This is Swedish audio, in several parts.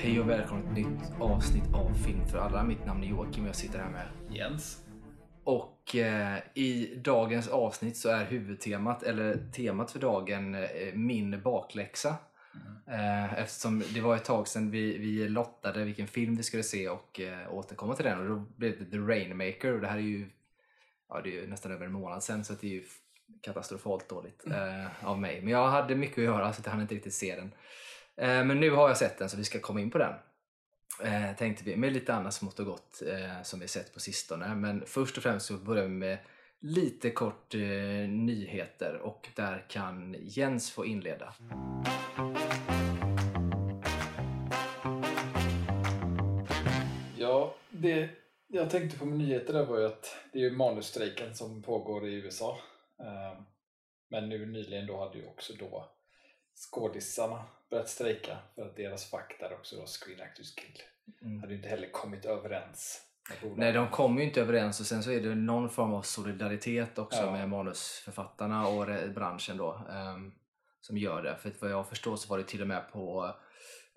Hej och välkommen till ett nytt avsnitt av Film för alla. Mitt namn är Joakim och jag sitter här med Jens. Och eh, i dagens avsnitt så är huvudtemat, eller temat för dagen, eh, min bakläxa. Eh, eftersom det var ett tag sedan vi, vi lottade vilken film vi skulle se och eh, återkomma till den. Och då blev det The Rainmaker och det här är ju, ja, det är ju nästan över en månad sedan så det är ju katastrofalt dåligt eh, av mig. Men jag hade mycket att göra så jag hann inte riktigt se den. Eh, men nu har jag sett den så vi ska komma in på den. Eh, tänkte vi, med lite annat smått och gott eh, som vi sett på sistone. Men först och främst så börjar vi med lite kort eh, nyheter och där kan Jens få inleda. Ja, det jag tänkte på med nyheter där var ju att det är ju manusstrejken som pågår i USA. Eh, Men nu nyligen då hade ju också då skådisarna börjat strejka för att deras fack där också då Screen Actors Guild Mm. hade inte heller kommit överens. Nej, de kommer ju inte överens och sen så är det någon form av solidaritet också Ja. med manusförfattarna och branschen då ehm, som gör det. För vad jag förstår så var det till och med på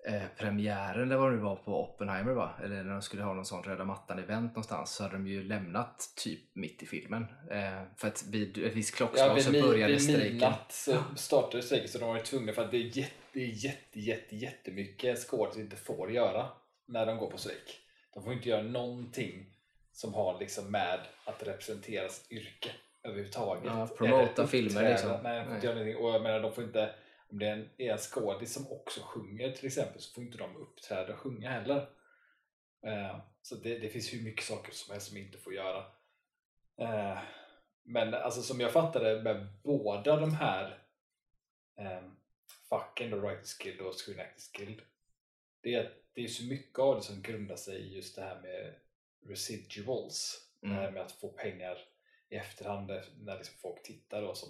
eh, premiären eller vad det nu var på Oppenheimer va? Eller när de skulle ha någon sån röda mattan-event någonstans så hade de ju lämnat typ mitt i filmen. Eh, för att vid ett visst klockslag Ja, vid, så började vid strejken. midnatt så startade strejken så de var ju tvungna för att det är jätte, det är jätte, jätte, jättemycket skådisar inte får göra när de går på strejk. De får inte göra någonting som har liksom med att representera sitt yrke överhuvudtaget. Ja, promota filmer liksom. Nej, de får inte Nej. göra någonting. Och jag menar, de får inte, om det är en, är en skådis som också sjunger till exempel så får inte de uppträda och sjunga heller. Eh, så det, det finns hur mycket saker som helst som inte får göra. Eh, men alltså som jag fattade med båda de här eh, facken, då Writers Guild och Screen Actors Guild, det är det är så mycket av det som grundar sig i just det här med residuals. Det här Mm. med att få pengar i efterhand när liksom folk tittar. Då, som,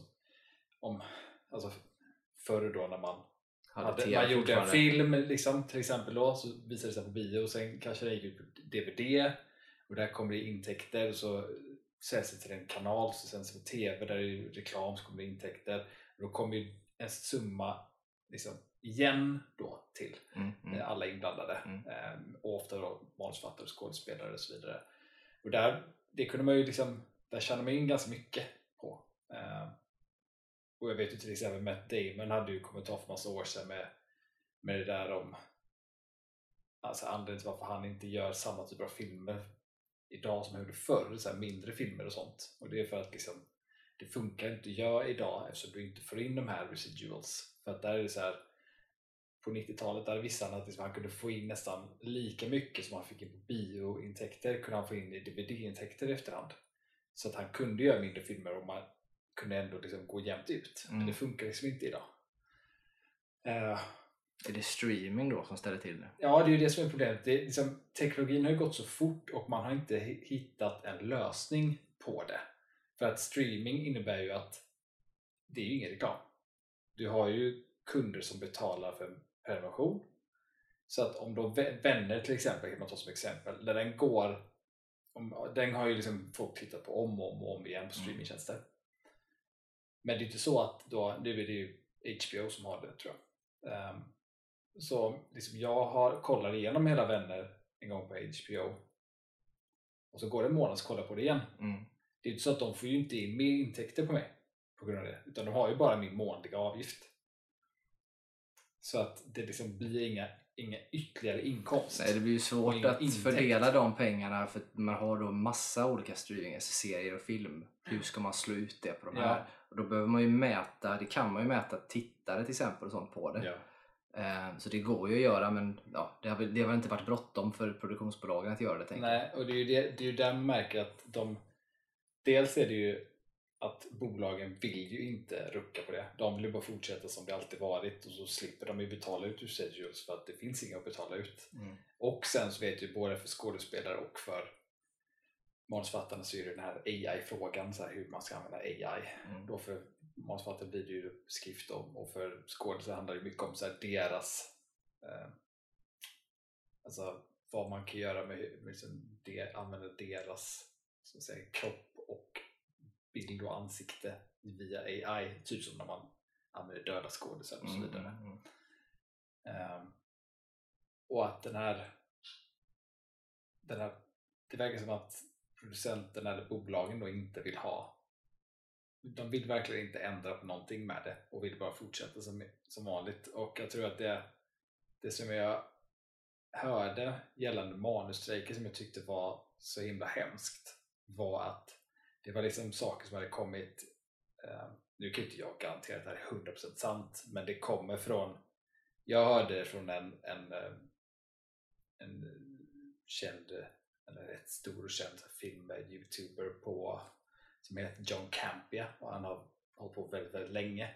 om, alltså förr då när man Hade man gjorde en film liksom, till exempel då, så visade det sig på bio och sen kanske det gick ut på DVD och där kommer det intäkter och så säljs det till en kanal så sänds det på TV där det är reklam så kommer det intäkter och då kommer ju en summa liksom, igen då till Mm, mm. eh, alla inblandade Mm. Ehm, och ofta då manusförfattare, skådespelare och så vidare och där, det kunde man ju liksom, där tjänar man in ganska mycket på Ehm, och jag vet ju till exempel Matt Damon hade ju kommentar för massa år sedan med, med det där om alltså anledningen till varför han inte gör samma typ av filmer idag som han gjorde förr, så mindre filmer och sånt. Och det är för att liksom, det funkar inte att göra idag eftersom du inte får in de här residuals. För att där är det så här på 90-talet där visste han att liksom, han kunde få in nästan lika mycket som han fick in på biointäkter kunde han få in i DVD-intäkter i efterhand. Så att han kunde göra mindre filmer och man kunde ändå liksom gå jämnt ut. Men Mm. det funkar liksom inte idag. Eh, Är det streaming då som ställer till det? Ja, det är ju det som är problemet. Det är liksom, teknologin har ju gått så fort och man har inte hi- hittat en lösning på det. För att streaming innebär ju att det är ju ingen reklam. Du har ju kunder som betalar för en prenumeration. Så att om då vä- vänner till exempel, kan man ta som exempel, där den går om, den har ju liksom folk tittat på om och om, och om igen på streamingtjänster. Men det är inte så att då, nu är det ju HBO som har det tror jag. Ehm, så liksom jag har kollat igenom hela Vänner en gång på HBO och så går det en månad så kollar jag på det igen. Mm. Det är inte så att de får ju inte in mer intäkter på mig på grund av det, utan de har ju bara min månadliga avgift. Så att det liksom blir inga, inga ytterligare inkomst. Nej, det blir ju svårt att intäkt. fördela de pengarna för att man har då massa olika streaming, serier och film. Hur ska man slå ut det på de Ja. här? Och då behöver man ju mäta, det kan man ju mäta tittare till exempel och sånt på det. Ja. Eh, Så det går ju att göra men ja, det, har väl, det har väl inte varit bråttom för produktionsbolagen att göra det tänker. Nej, och det är ju det, det är ju där man märker att de Dels är det ju att bolagen vill ju inte rucka på det. De vill ju bara fortsätta som det alltid varit och så slipper de ju betala ut residuals för att det finns inga att betala ut. Mm. Och sen så vet ju både för skådespelare och för manusförfattarna så är det den här AI-frågan, så här hur man ska använda AI. Mm. Då för manusförfattare blir det ju skrift om och för skådespelare handlar det mycket om så deras eh, alltså vad man kan göra med, med liksom det, använda deras så att säga, kropp och bild och ansikte via AI, typ som när man använder döda skådisar och så Mm, vidare. mm, mm. Ehm, och att den här, den här det verkar som att producenten eller bolagen då inte vill ha de vill verkligen inte ändra på någonting med det och vill bara fortsätta som, som vanligt och jag tror att det, det som jag hörde gällande manusstrejker som jag tyckte var så himla hemskt var att det var liksom saker som hade kommit eh, nu kan inte jag garantera att det här är 100% sant men det kommer från jag hörde från en, en, eh, en känd eller rätt stor och känd film youtuber på som heter John Campia och han har hållit på väldigt, väldigt länge.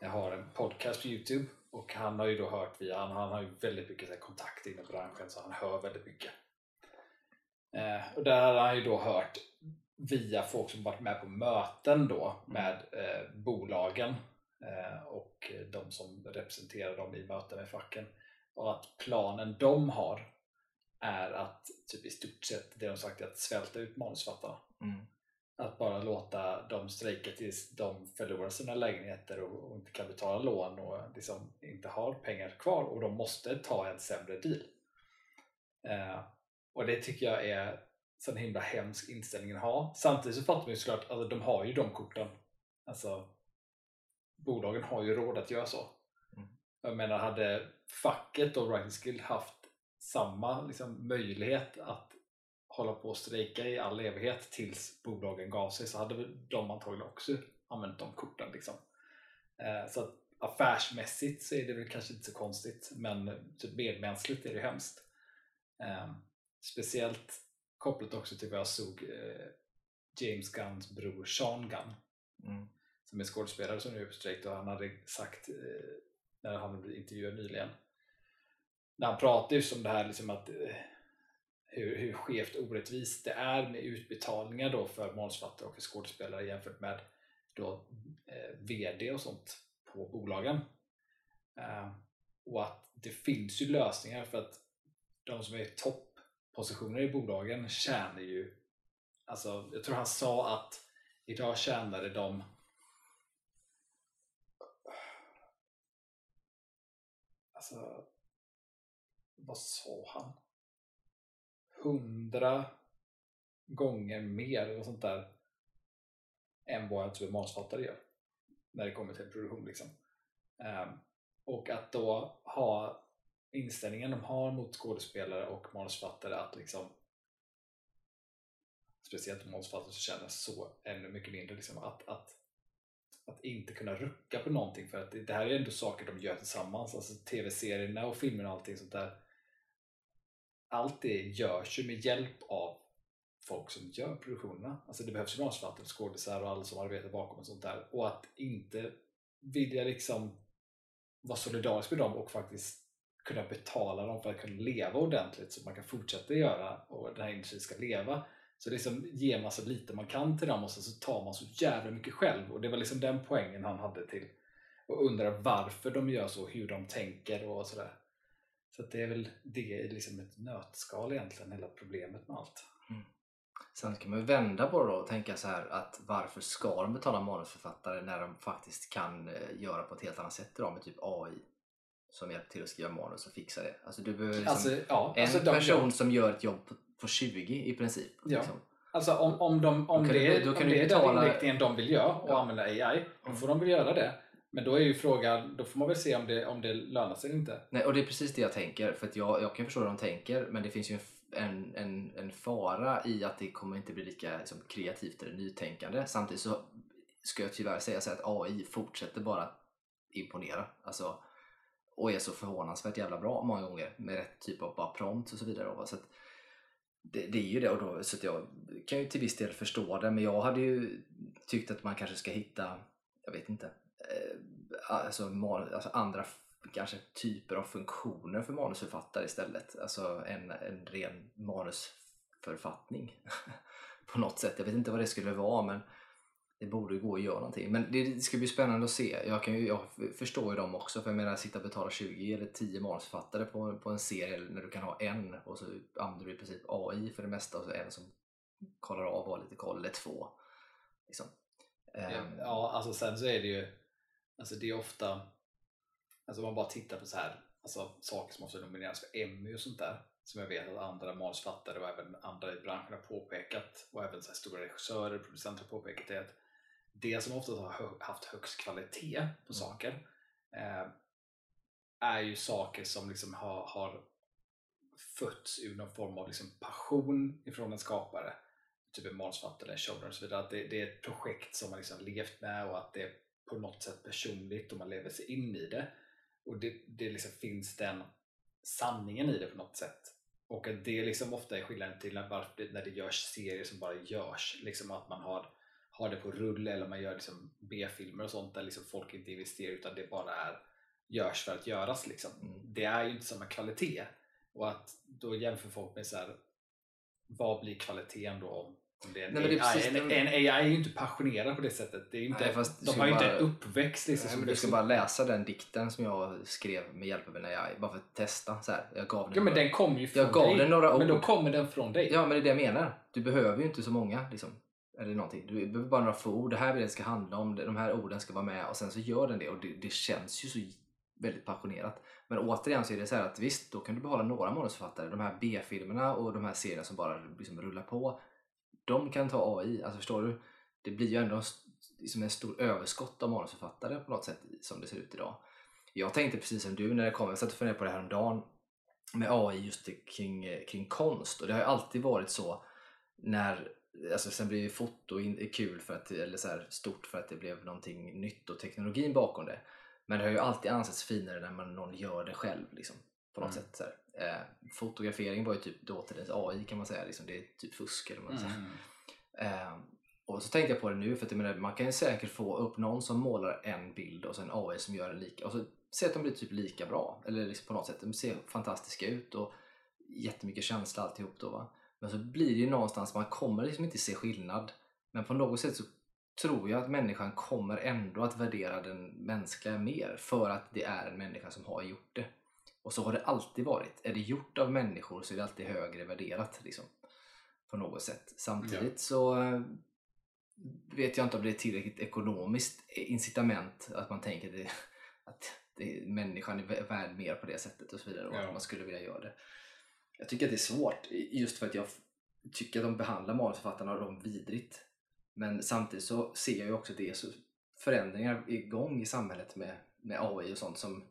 Jag har en podcast på Youtube och han har ju då hört via, han, han har ju väldigt mycket så här, kontakt inom branschen så han hör väldigt mycket. Eh, och där har han ju då hört via folk som varit med på möten då med eh, bolagen eh, och de som representerar dem i möten med facken och att planen de har är att typ i stort sett det de sagt är att svälta ut manusförfattarna. Mm. Att bara låta dem strejka tills de förlorar sina lägenheter och, och inte kan betala lån och liksom inte har pengar kvar och de måste ta en sämre deal. Eh, och det tycker jag är sån himla hemsk inställning att ha. Samtidigt så fattar man ju såklart att alltså, de har ju de korten. Alltså, bolagen har ju råd att göra så. Mm. Jag menar, hade facket och Writing Skill haft samma liksom, möjlighet att hålla på och strejka i all evighet tills bolagen gav sig så hade de antagligen också använt de korten. Liksom. Eh, så att affärsmässigt så är det väl kanske inte så konstigt men typ medmänskligt är det hemskt. Eh, speciellt kopplat också till vad jag såg eh, James Gunns bror Sean Gunn Mm. som är skådespelare som nu är på strejk och han hade sagt när han blev intervjuad nyligen när han pratar just om det här liksom att hur, hur skevt orättvist det är med utbetalningar då för manusförfattare och för skådespelare jämfört med då, eh, VD och sånt på bolagen. Eh, och att det finns ju lösningar för att de som är i Positioner i bolagen tjänar ju alltså jag tror han sa att idag tjänade de alltså vad sa han? hundra gånger mer eller sånt där än vad jag tror manusförfattare gör när det kommer till produktion. Liksom. Um, och att då ha inställningen de har mot skådespelare och manusförfattare att liksom speciellt manusförfattare som känner så ännu mycket mindre liksom, att, att, att inte kunna rucka på någonting för att det, här är ändå saker de gör tillsammans alltså tv-serierna och filmerna och allting sånt där allt det görs ju med hjälp av folk som gör produktionerna. Alltså det behövs ju manusförfattare, skådisar och alla som arbetar bakom och sånt där. Och att inte vilja liksom vara solidarisk med dem och faktiskt kunna betala dem för att kunna leva ordentligt så att man kan fortsätta göra och den här industrin ska leva. Så liksom ger man så lite man kan till dem och så, så tar man så jävla mycket själv. Och det var liksom den poängen han hade till och undrar varför de gör så, hur de tänker och sådär. Så det är väl det i liksom ett nötskal egentligen, hela problemet med allt. Mm. Sen kan man ju vända på det då och tänka så här att varför ska de betala manusförfattare när de faktiskt kan eh, göra på ett helt annat sätt idag med typ AI som hjälper till att skriva manus och fixa det. Alltså du behöver liksom alltså, ja, en alltså person de, som gör ett jobb på, på 20 i princip. Ja. Liksom. Alltså om, om, de, om det, du- om det är den inriktningen de vill göra och Ja. använda AI, då Mm. får de väl göra det. Men då är ju frågan, då får man väl se om det, om det lönar sig eller inte. Nej, och det är precis det jag tänker. För jag, jag kan förstå hur de tänker men det finns ju en, en, en, fara i att det kommer inte bli lika liksom, kreativt eller nytänkande. Samtidigt så ska jag tyvärr säga så att AI fortsätter bara imponera. Alltså, och är så förvånansvärt jävla bra många gånger med rätt typ av bara prompt och så vidare. då. Så att det, det är ju det och då, så att jag kan ju till viss del förstå det men jag hade ju tyckt att man kanske ska hitta, jag vet inte, eh, alltså, man- alltså andra kanske typer av funktioner för manusförfattare istället. Alltså en, en ren manusförfattning på något sätt. Jag vet inte vad det skulle vara men det borde gå att göra någonting. Men det, ska bli spännande att se. Jag, kan ju, jag förstår ju dem också. För jag menar, sitta och betala 20 eller 10 manusförfattare på, på en serie när du kan ha en och så använder du i princip AI för det mesta och så en som kollar av och har lite koll, eller två. Liksom. Ehm, Ja, alltså sen så är det ju, alltså det är ofta, alltså om man bara tittar på så här alltså, saker som också nomineras för Emmy och sånt där. Som jag vet att andra manusförfattare och även andra i branschen har påpekat och även så stora regissörer och producenter har påpekat är att det som ofta har haft högst kvalitet på saker eh, är ju saker som liksom har, har fötts ur någon form av liksom passion ifrån en skapare typ en manusförfattare, showrunner och så vidare. Att det, det är ett projekt som man liksom levt med och att det är på något sätt personligt och man lever sig in i det. Och det, det liksom finns den sanningen i det på något sätt. Och att det liksom ofta är skillnaden till när, varför det- när det görs serier som bara görs. Liksom att man har, har det på rull eller man gör liksom B-filmer och sånt där liksom folk inte investerar utan det bara är görs för att göras. Liksom. Mm. Det är ju inte samma kvalitet. Och att då jämför folk med så här, vad blir kvaliteten då om, det är en Nej, AI? precis en, en AI är ju inte passionerad på det sättet. Det är inte, Nej, de har ju inte en uppväxt. Liksom, Nej, men du ska så- bara läsa den dikten som jag skrev med hjälp av en AI, bara för att testa. Så här. Jag gav den Ja men den kommer ju från Jag gav dig. den några Men då ord. kommer den från dig. Ja, men det är det jag menar. Du behöver ju inte så många. Liksom. Eller någonting. Du behöver bara några få ord. Det här vill jag ska handla om. De här orden ska vara med. Och sen så gör den det. Och det, det känns ju så väldigt passionerat. Men återigen så är det så här att visst, då kan du behålla några manusförfattare. De här B-filmerna och de här serierna som bara liksom rullar på. De kan ta AI. Alltså förstår du? Det blir ju ändå en, liksom en stor överskott av manusförfattare på något sätt som det ser ut idag. Jag tänkte precis som du när det kom. Jag satt och funderade på det här om dagen med AI just kring, kring konst. Och det har ju alltid varit så när Alltså sen blir ju foto in, kul för att, eller så här stort för att det blev någonting nytt och teknologin bakom det. Men det har ju alltid ansetts finare när man, någon gör det själv. Liksom, på något Mm. sätt. Så. Eh, fotografering var ju typ dåtidens AI kan man säga. Liksom, det är typ fusk. Eller man. Mm. Eh, och så tänkte jag på det nu, för att menar, man kan ju säkert få upp någon som målar en bild och sen AI som gör en lika. Och så se att de blir typ lika bra. Eller liksom på något sätt, de ser fantastiska ut och jättemycket känsla alltihop då va. Men så blir det ju någonstans, man kommer liksom inte se skillnad. Men på något sätt så tror jag att människan kommer ändå att värdera den mänskliga mer för att det är en människa som har gjort det. Och så har det alltid varit. Är det gjort av människor så är det alltid högre värderat. Liksom, på något sätt. Samtidigt så eh, vet jag inte om det är tillräckligt ekonomiskt incitament att man tänker det, att det, människan är vä- värd mer på det sättet och så vidare och Ja. att man skulle vilja göra det. Jag tycker att det är svårt just för att jag tycker att de behandlar manusförfattarna och dem vidrigt. Men samtidigt så ser jag ju också att det är så förändringar igång i samhället med, med AI och sånt som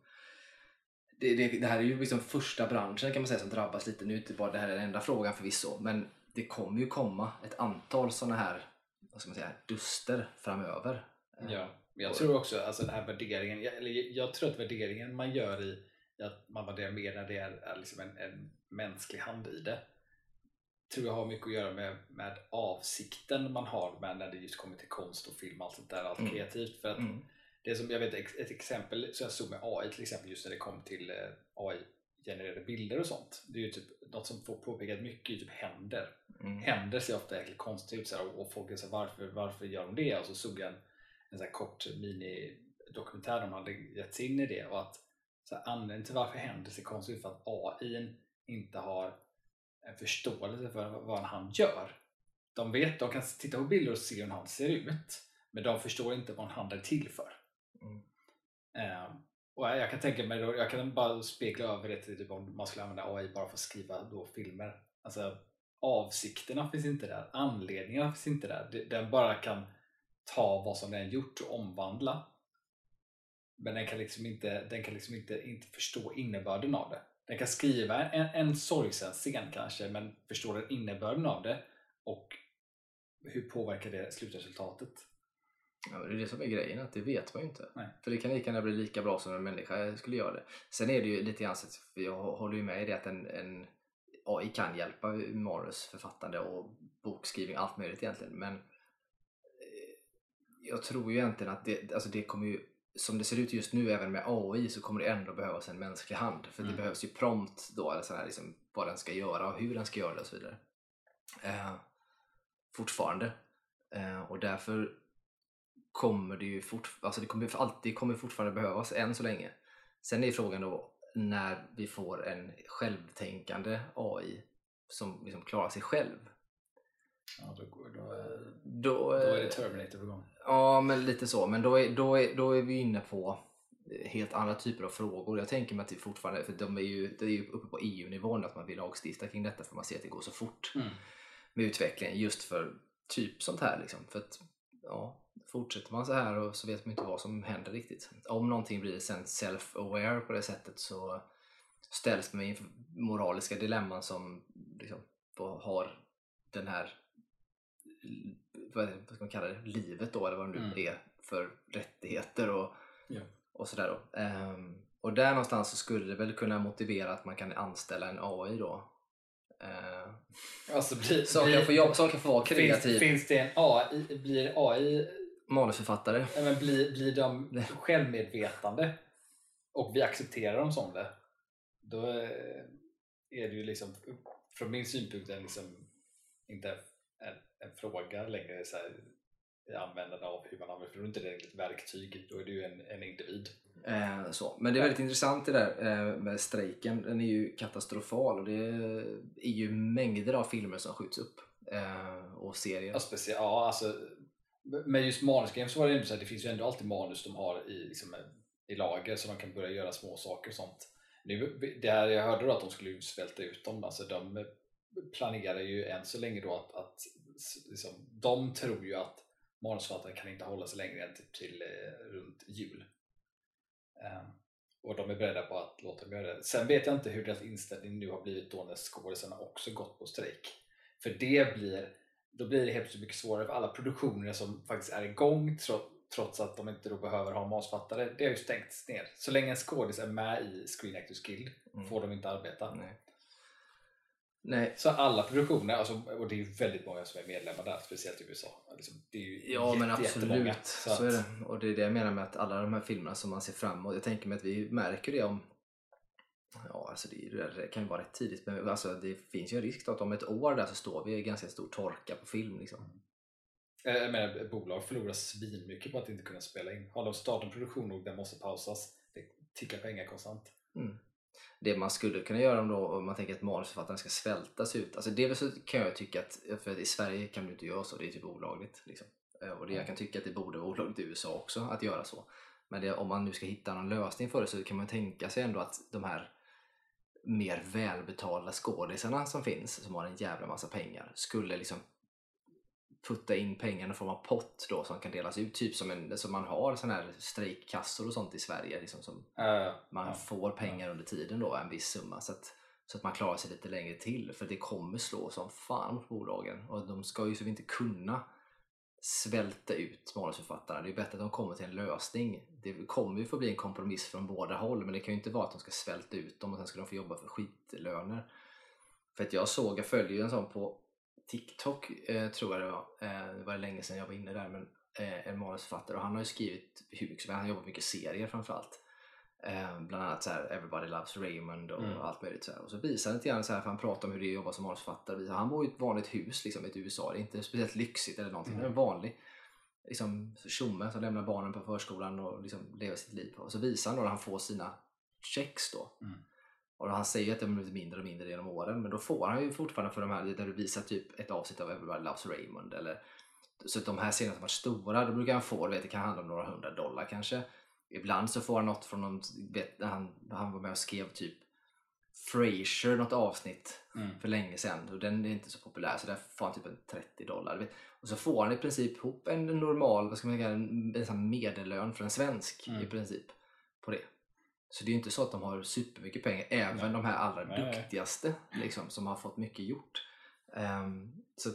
det, det, det här är ju liksom första branschen kan man säga som drabbas lite. Nu är inte bara det här den enda frågan förvisso, men det kommer ju komma ett antal sådana här vad ska man säga, duster framöver. Ja, men jag tror också alltså den här värderingen, jag, eller jag tror att värderingen man gör i i att man värderar mer när det är, är liksom en, en mänsklig hand i det tror jag har mycket att göra med, med avsikten man har med när det just kommer till konst och film och allt sånt där, allt Mm. kreativt. För att Mm. det som jag vet ett exempel som jag såg med AI till exempel just när det kom till eh, AI-genererade bilder och sånt. Det är ju typ något som får påpekat mycket, är typ händer Mm. händer ser ofta jäkligt konstigt ut så här, och folk är så här, varför, varför gör de det? Och så såg jag en, en så kort mini-dokumentär de hade gett sig in i det och att så här, anledningen till varför händer ser konstigt ut för att AI inte har en förståelse för vad en hand gör. De vet, de kan titta på bilder och se hur en hand ser ut men de förstår inte vad en hand är till för. Mm. Ehm, och jag kan tänka mig, då, jag kan bara spegla över det till typ om man skulle använda AI bara för att skriva då filmer. Alltså avsikterna finns inte där, anledningarna finns inte där. Den bara kan ta vad som den gjort och omvandla. Men den kan liksom inte, den kan liksom inte, inte förstå innebörden av det. Den kan skriva en, en sorgsen scen kanske, men förstår den innebörden av det och hur påverkar det slutresultatet? Ja, det är det som är grejen, att det vet man ju inte. Nej. För det kan lika gärna bli lika bra som en människa skulle göra det. Sen är det ju lite grann så att, jag håller ju med i det att en, en AI kan hjälpa manusförfattande och bokskrivning, allt möjligt egentligen. Men eh, jag tror ju egentligen att det, alltså det kommer ju, som det ser ut just nu även med AI så kommer det ändå behövas en mänsklig hand. För det Mm. behövs ju prompt då, eller så här, liksom, vad den ska göra och hur den ska göra det och så vidare. Eh, fortfarande. Eh, och därför kommer det ju fort, alltså det kommer alltid kommer fortfarande behövas än så länge. Sen är frågan då när vi får en självtänkande AI som liksom klarar sig själv. Ja, då, då, är- Då, då är det eh, Terminator på gång. Ja, men lite så. Men då är, då är, då är vi inne på helt andra typer av frågor. Jag tänker mig att det fortfarande, för de är ju, det är ju uppe på EU-nivån att man vill lagstifta kring detta för man ser att det går så fort Mm. med utvecklingen just för typ sånt här. Liksom. För att, ja, fortsätter man så här och så vet man inte vad som händer riktigt. Om någonting blir sen self-aware på det sättet så ställs man inför moraliska dilemman som liksom, har den här vad ska man kalla det, livet då eller vad det nu Mm. är för rättigheter och, Ja. och sådär då. Ehm, och där någonstans så skulle det väl kunna motivera att man kan anställa en AI då. Ehm, Alltså blir, som, blir, kan få jobb, som kan få vara kreativ finns, finns det en AI, blir AI, manusförfattare. ja, men blir, blir de självmedvetande och vi accepterar dem som det, då eh, är det ju liksom från min synpunkt en liksom, inte en, fråga längre så här, i användande av hur man använder, för då är inte det ett verktyg, då är det ju en, en individ. Eh, så. Men det är väldigt intressant det där eh, med strejken. Den är ju katastrofal och det är ju mängder av filmer som skjuts upp. Eh, och serier. Ja, specie- ja, alltså, med just manusgrejen så var det ändå så här, det finns ju ändå alltid manus de har i, liksom, i lager så de kan börja göra små saker och sånt. Nu, det här, jag hörde då att de skulle ju svälta ut dem, alltså de planerar ju än så länge då att, att liksom, de tror ju att manusförfattare kan inte hålla sig längre än till, till eh, runt jul. Ehm, och de är beredda på att låta dem göra det. Sen vet jag inte hur deras inställning nu har blivit då när skådisarna också gått på strejk. För det blir, då blir det helt mycket svårare för alla produktioner som faktiskt är igång tro, trots att de inte då behöver ha manusförfattare. Det har ju stängts ner. Så länge en skådis är med i Screen Actors Guild Mm. får de inte arbeta. Nej. Nej. Så alla produktioner, alltså, och det är ju väldigt många som är medlemmar där, speciellt i USA. Liksom, det är ju Ja men jätte- jättemånga. absolut, så, att- är det. Och det är det jag menar med att alla de här filmerna som man ser fram emot. Jag tänker mig att vi märker det om Ja, alltså det, det kan ju vara rätt tidigt men alltså det finns ju en risk att om ett år där så står vi i ganska stor torka på film. Liksom. Eh, Jag menar, bolag förlorar svinmycket på att inte kunna spela in. Har de startat en produktion och den måste pausas, det tickar pengar konstant. Det man skulle kunna göra om, då, om man tänker att manusförfattaren ska svältas ut. Alltså det så kan jag tycka att, för att i Sverige kan du inte göra så, det är typ olagligt. Liksom. Eh, Och det, jag kan tycka att det borde vara olagligt i USA också att göra så. Men det, om man nu ska hitta någon lösning för det så kan man tänka sig ändå att de här mer välbetalda skådisarna som finns, som har en jävla massa pengar, skulle liksom putta in pengarna i form av pott då som kan delas ut, typ som, en, som man har sån här strejkkassor och sånt i Sverige. Liksom som Uh, man får pengar under tiden då, en viss summa så att, så att man klarar sig lite längre till. För det kommer slå som fan mot bolagen och de ska ju så inte kunna svälta ut manusförfattarna. Det är bättre att de kommer till en lösning. Det kommer ju få bli en kompromiss från båda håll men det kan ju inte vara att de ska svälta ut dem och sen ska de få jobba för skitlöner. För att jag såg, jag följer ju en sån på TikTok eh, tror jag det var. Eh, det var länge sedan jag var inne där men eh, en manusförfattare och han har ju skrivit hur mycket. Han jobbar mycket serier framförallt. Eh, bland annat så här, Everybody Loves Raymond och Mm. allt möjligt. Så här. Och så visar han lite grann så här, för han pratar om hur det är att jobba som manusförfattare. Han bor i ett vanligt hus liksom, i USA. Det är inte speciellt lyxigt eller någonting. Mm. Det är en vanlig liksom, tjomme som lämnar barnen på förskolan och liksom, lever sitt liv. Och så visar han då när han får sina checks då. Mm. Och han säger att de har blivit mindre och mindre genom åren. Men då får han ju fortfarande för de här, där du visar typ ett avsnitt av Everybody Loves Raymond. Eller, så att de här serierna som varit stora, då brukar han få, du vet, det kan handla om några hundra dollar kanske. Ibland så får han något från någon, vet, han, han var med och skrev typ Frasier, något avsnitt mm. för länge sedan och den är inte så populär så där får han typ en 30 dollar. vet. Och så får han i princip ihop en normal, vad ska man säga, en, en medellön för en svensk Mm. i princip på det. Så det är ju inte så att de har supermycket pengar, även Nej. de här allra Nej, duktigaste liksom, som har fått mycket gjort. Ehm, så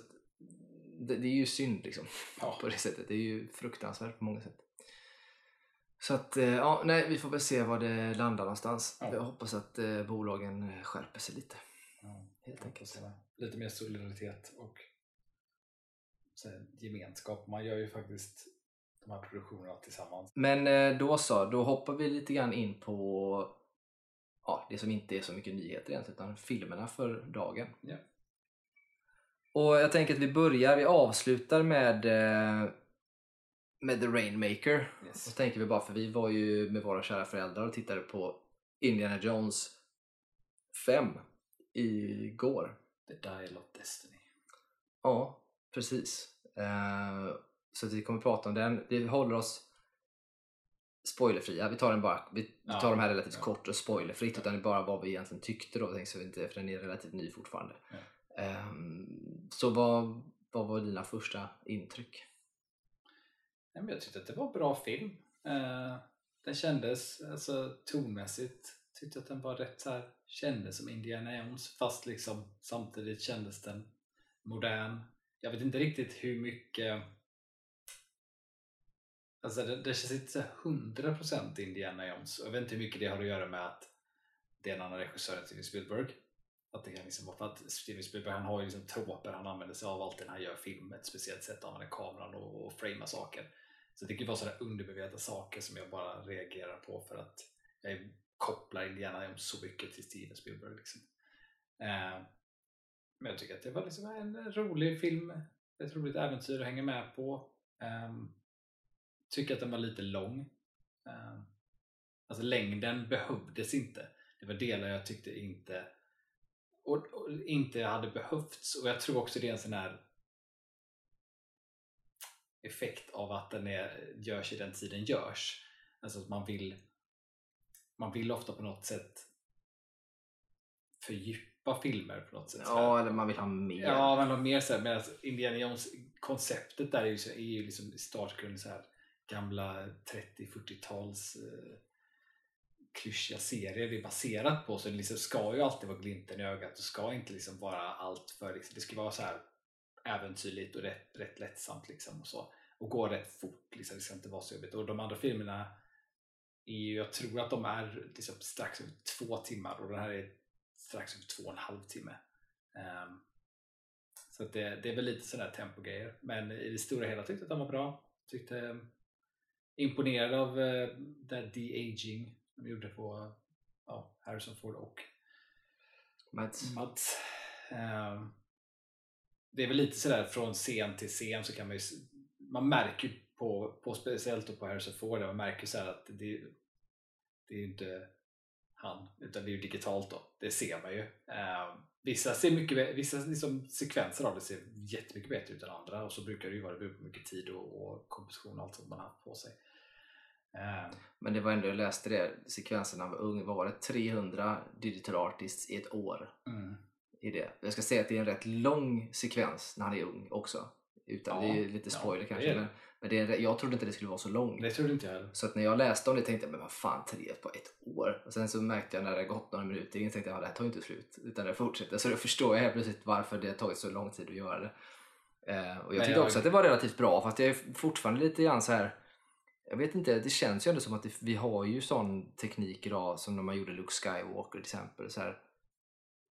det, det är ju synd liksom, Ja. på det sättet. Det är ju fruktansvärt på många sätt. Så att, eh, ja, nej, vi får väl se var det landar någonstans. Ja. Jag hoppas att eh, bolagen skärper sig lite. Ja. Helt enkelt. Lite mer solidaritet och så här, gemenskap. Man gör ju faktiskt de här produktionerna tillsammans. Men eh, då så, då hoppar vi lite grann in på ja, det som inte är så mycket nyheter egentligen, utan filmerna för dagen. Ja. Och jag tänker att vi börjar, vi avslutar med, eh, med The Rainmaker. Yes. Och tänker vi bara, för vi var ju med våra kära föräldrar och tittade på Indiana Jones 5 igår. The Dial of Destiny. Ja, precis. Eh, så att vi kommer prata om den. Vi håller oss spoilerfria. Vi tar den bara, vi Ja, tar de här relativt ja. kort och spoilerfritt utan det är bara vad vi egentligen tyckte då. Så inte, för den är relativt ny fortfarande. Ja. Ehm, så vad, vad var dina första intryck? Jag tyckte att det var en bra film. Eh, den kändes alltså, tonmässigt, tyckte att den var rätt så här, kändes som Indiana Jones fast liksom samtidigt kändes den modern. Jag vet inte riktigt hur mycket Alltså det, det känns inte så 100% Indiana Jones. Jag vet inte hur mycket det har att göra med att det är en annan regissör än Steven Spielberg. Att det kan liksom vara för att Steven Spielberg han har ju liksom troper han använder sig av alltid när han gör film ett speciellt sätt, använder kameran och, och framea saker. Så det kan ju vara sådana undermedvetna saker som jag bara reagerar på för att jag kopplar Indiana Jones så mycket till Steven Spielberg. Liksom. Eh, men jag tycker att det var liksom en rolig film, ett roligt äventyr att hänga med på. Ehm, tycker att den var lite lång. Ehm, alltså längden behövdes inte. Det var delar jag tyckte inte och, och inte hade behövts och jag tror också det är en sån här effekt av att den är, görs i den tiden görs. Alltså att man vill man vill ofta på något sätt fördjupa filmer på något sätt. Ja, eller man vill ha mer. Ja, men de mer så här, medan Indiana Jones konceptet där är ju, så, är ju liksom i startgrunden så här gamla 30-40-tals eh, klyschiga serier det är baserat på. Så det liksom ska ju alltid vara glimten i ögat. Och ska inte liksom vara allt för liksom, det ska vara så här äventyrligt och rätt, rätt lättsamt liksom och så. Och gå rätt fort liksom, det ska inte vara så jobbigt. Och de andra filmerna är ju, jag tror att de är liksom strax över två timmar. Och den här är strax över två och en halv timme. Um, så att det, det är väl lite sådär tempogrejer. Men i det stora hela tyckte jag att de var bra. Tyckte imponerad av uh, det de-aging de gjorde på ja, Harrison Ford och Mats. Mads. Ehm, det är väl lite sådär från scen till scen så kan man ju man märker på, på speciellt på Harrison Ford man märker så här att det, det är ju inte han utan det är ju digitalt då. Det ser man ju. Ehm, vissa ser mycket vissa liksom sekvenser av det ser jättemycket bättre ut än andra och så brukar det ju vara det beror på mycket tid och, och komposition och allt som man har på sig. Ehm, Men det var ändå, jag läste det, sekvensen av ung, vad var det? 300 digital artists i ett år. mm. I det. Jag ska säga att det är en rätt lång sekvens när han är ung också. Utan Ja, det är lite ja, spoiler det kanske. Men, men det jag trodde inte det skulle vara så lång. Det trodde inte jag heller. Så att när jag läste om det tänkte jag, men vad fan, tre på ett år? Och sen så märkte jag när det gått några minuter in tänkte jag, ja, det här tar ju inte slut. Utan det fortsätter. Så då förstår jag helt plötsligt varför det har tagit så lång tid att göra det. Eh, och jag Men tyckte jag- också att det var relativt bra, fast jag är fortfarande lite grann så här jag vet inte, det känns ju ändå som att det, vi har ju sån teknik idag som när man gjorde Luke Skywalker till exempel. Så här,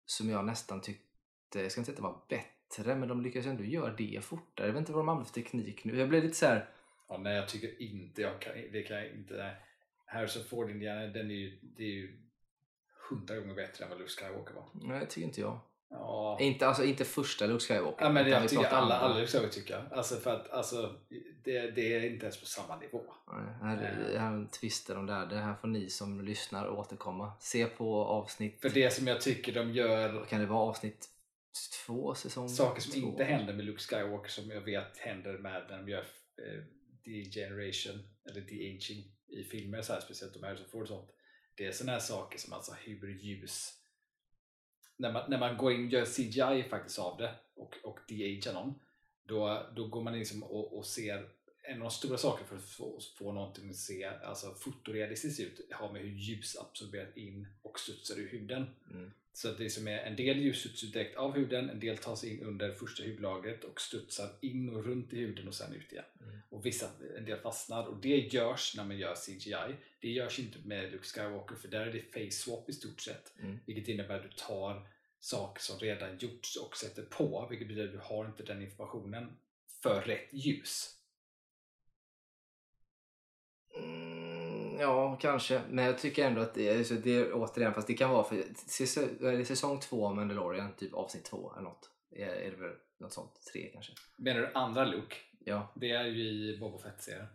som jag nästan tyckte, jag ska inte säga att det var bättre, men de lyckades ändå göra det fortare. Jag vet inte vad de använder för teknik nu. Jag blev lite så här, Ja, nej, jag tycker inte jag kan, det kan jag inte. Nej. Harrison Ford Indiana, den är ju, det är ju hundra gånger bättre än vad Luke Skywalker var. nej det tycker inte jag. Ja, Inte, alltså, inte första Luke Skywalker. ja men vi jag tycker alla, alla Luke Skywalker tycker. Alltså för att alltså, det, det är inte ens på samma nivå. Nej, här, det här twister om det här. Det här får ni som lyssnar återkomma. Se på avsnitt, För det som jag tycker de gör, vad kan det vara, avsnitt två, säsong saker som två? inte händer med Luke Skywalker som jag vet händer med när de gör eh, degeneration eller de-aging i filmer, så här, speciellt de Harrison Ford och sånt. Det är sådana här saker som alltså hur ljus när man, när man går in och gör CGI faktiskt av det och, och de-agear någon då, då går man in liksom och, och ser en av de stora sakerna för att få, få någonting att se alltså fotorealistiskt ut har med hur ljus absorberar in och studsar ur huden. Mm. Så det som är en del ljus direkt av huden, en del tas in under första hudlagret och studsar in och runt i huden och sen ut igen. Mm. Och vissa, en del fastnar och det görs när man gör CGI. Det görs inte med Luke Skywalker för där är det face swap i stort sett. Mm. Vilket innebär att du tar saker som redan gjorts och sätter på, vilket betyder att du har inte den informationen för rätt ljus. Mm, ja, kanske. Men jag tycker ändå att det är, så det är återigen, fast det kan vara för säsong, det säsong två av Mandalorian, typ avsnitt två eller något. Är, är det väl något sånt? Tre kanske? Menar du andra Luke? Ja, Det är ju i Boba Fett-serien.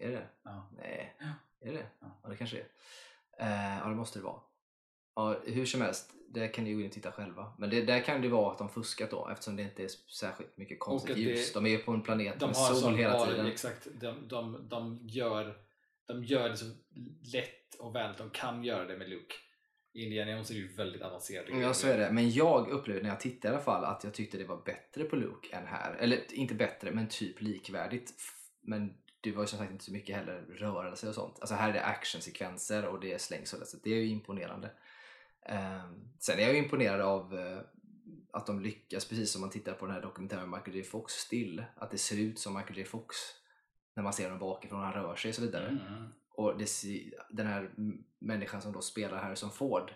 är det det? Ja. Nej, är det det? Ja. Ja, det kanske är. Eh, ja, det måste det vara. Ja, hur som helst, det kan ni gå in och titta själva. Men det, där kan det vara att de fuskat då eftersom det inte är särskilt mycket konstigt att det- ljus. De är ju på en planet De med sol hela tiden. exakt, de, de, de gör de gör det så lätt och väl de kan göra det med Luke. Indiana Jones är det ju väldigt avancerade Ja, så är det. Men jag upplevde när jag tittade i alla fall att jag tyckte det var bättre på Luke än här. Eller inte bättre, men typ likvärdigt. Men det var ju som sagt inte så mycket heller rörelse och sånt. Alltså här är det actionsekvenser och det är slängsel. Så det är ju imponerande. Ehm, sen är jag ju imponerad av eh, att de lyckas, precis som man tittar på den här dokumentären med Michael J Fox still. Att det ser ut som Michael J Fox när man ser honom bakifrån, han rör sig och så vidare. Mm. Och det, den här människan som då spelar Harrison Ford,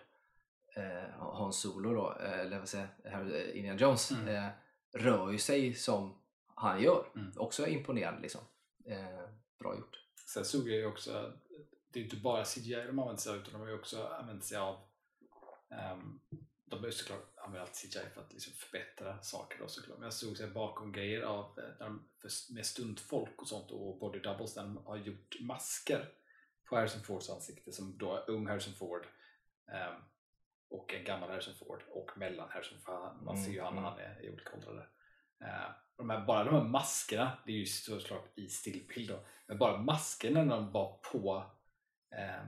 eh, Hans Solo då, eh, eller vad säger jag, eh, Indiana Jones, Mm. eh, rör ju sig som han gör. Mm. Också imponerande liksom. Eh, bra gjort. Sen såg jag ju också, det är inte bara CGI de använder sig av utan de har ju också använt sig av ehm, de har ju såklart använt CGI för att liksom förbättra saker då såklart. Men jag såg sig bakom grejer av, eh, de, med stuntfolk och sånt och body doubles där de har gjort masker på Harrison Fords ansikte som då är ung Harrison Ford ehm, och en gammal Harrison Ford och mellan Harrison Ford. Man ser ju han när han är i olika åldrar där. Och de här, bara de här maskerna, det är ju såklart i stillbild då, men bara maskerna när de var på eh,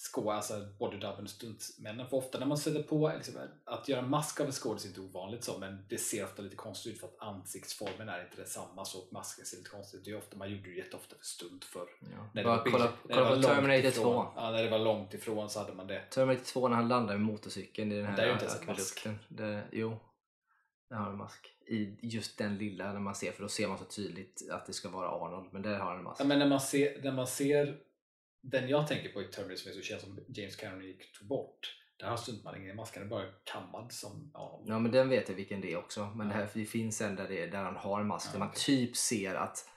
skå, alltså bodydubben och stuntmännen. För ofta när man sätter på, liksom, att göra en mask av en skådis är inte ovanligt så, men det ser ofta lite konstigt ut för att ansiktsformen är inte detsamma så att masken ser lite konstigt ut. Det är ofta, man gjorde det jätteofta för stunt förr. Ja. När det var kolla, när det kolla var långt Terminator ifrån. 2. Ja, när det var långt ifrån så hade man det. Terminator 2 när han landar med motorcykeln i den här Det är ju inte ens en mask. Det, jo, där har en mask. I just den lilla när man ser, för då ser man så tydligt att det ska vara Arnold, men där har han en mask. Ja, men när man ser, när man ser den jag tänker på i Terminator som är så känd som James Cameron gick tog bort. Där har stuntmannen ingen mask, han är bara kammad som Arnold. Ja men den vet jag vilken det är också. Men Ja. det, här, det finns en där, det, är- där han har en mask Ja, där man okej. typ ser att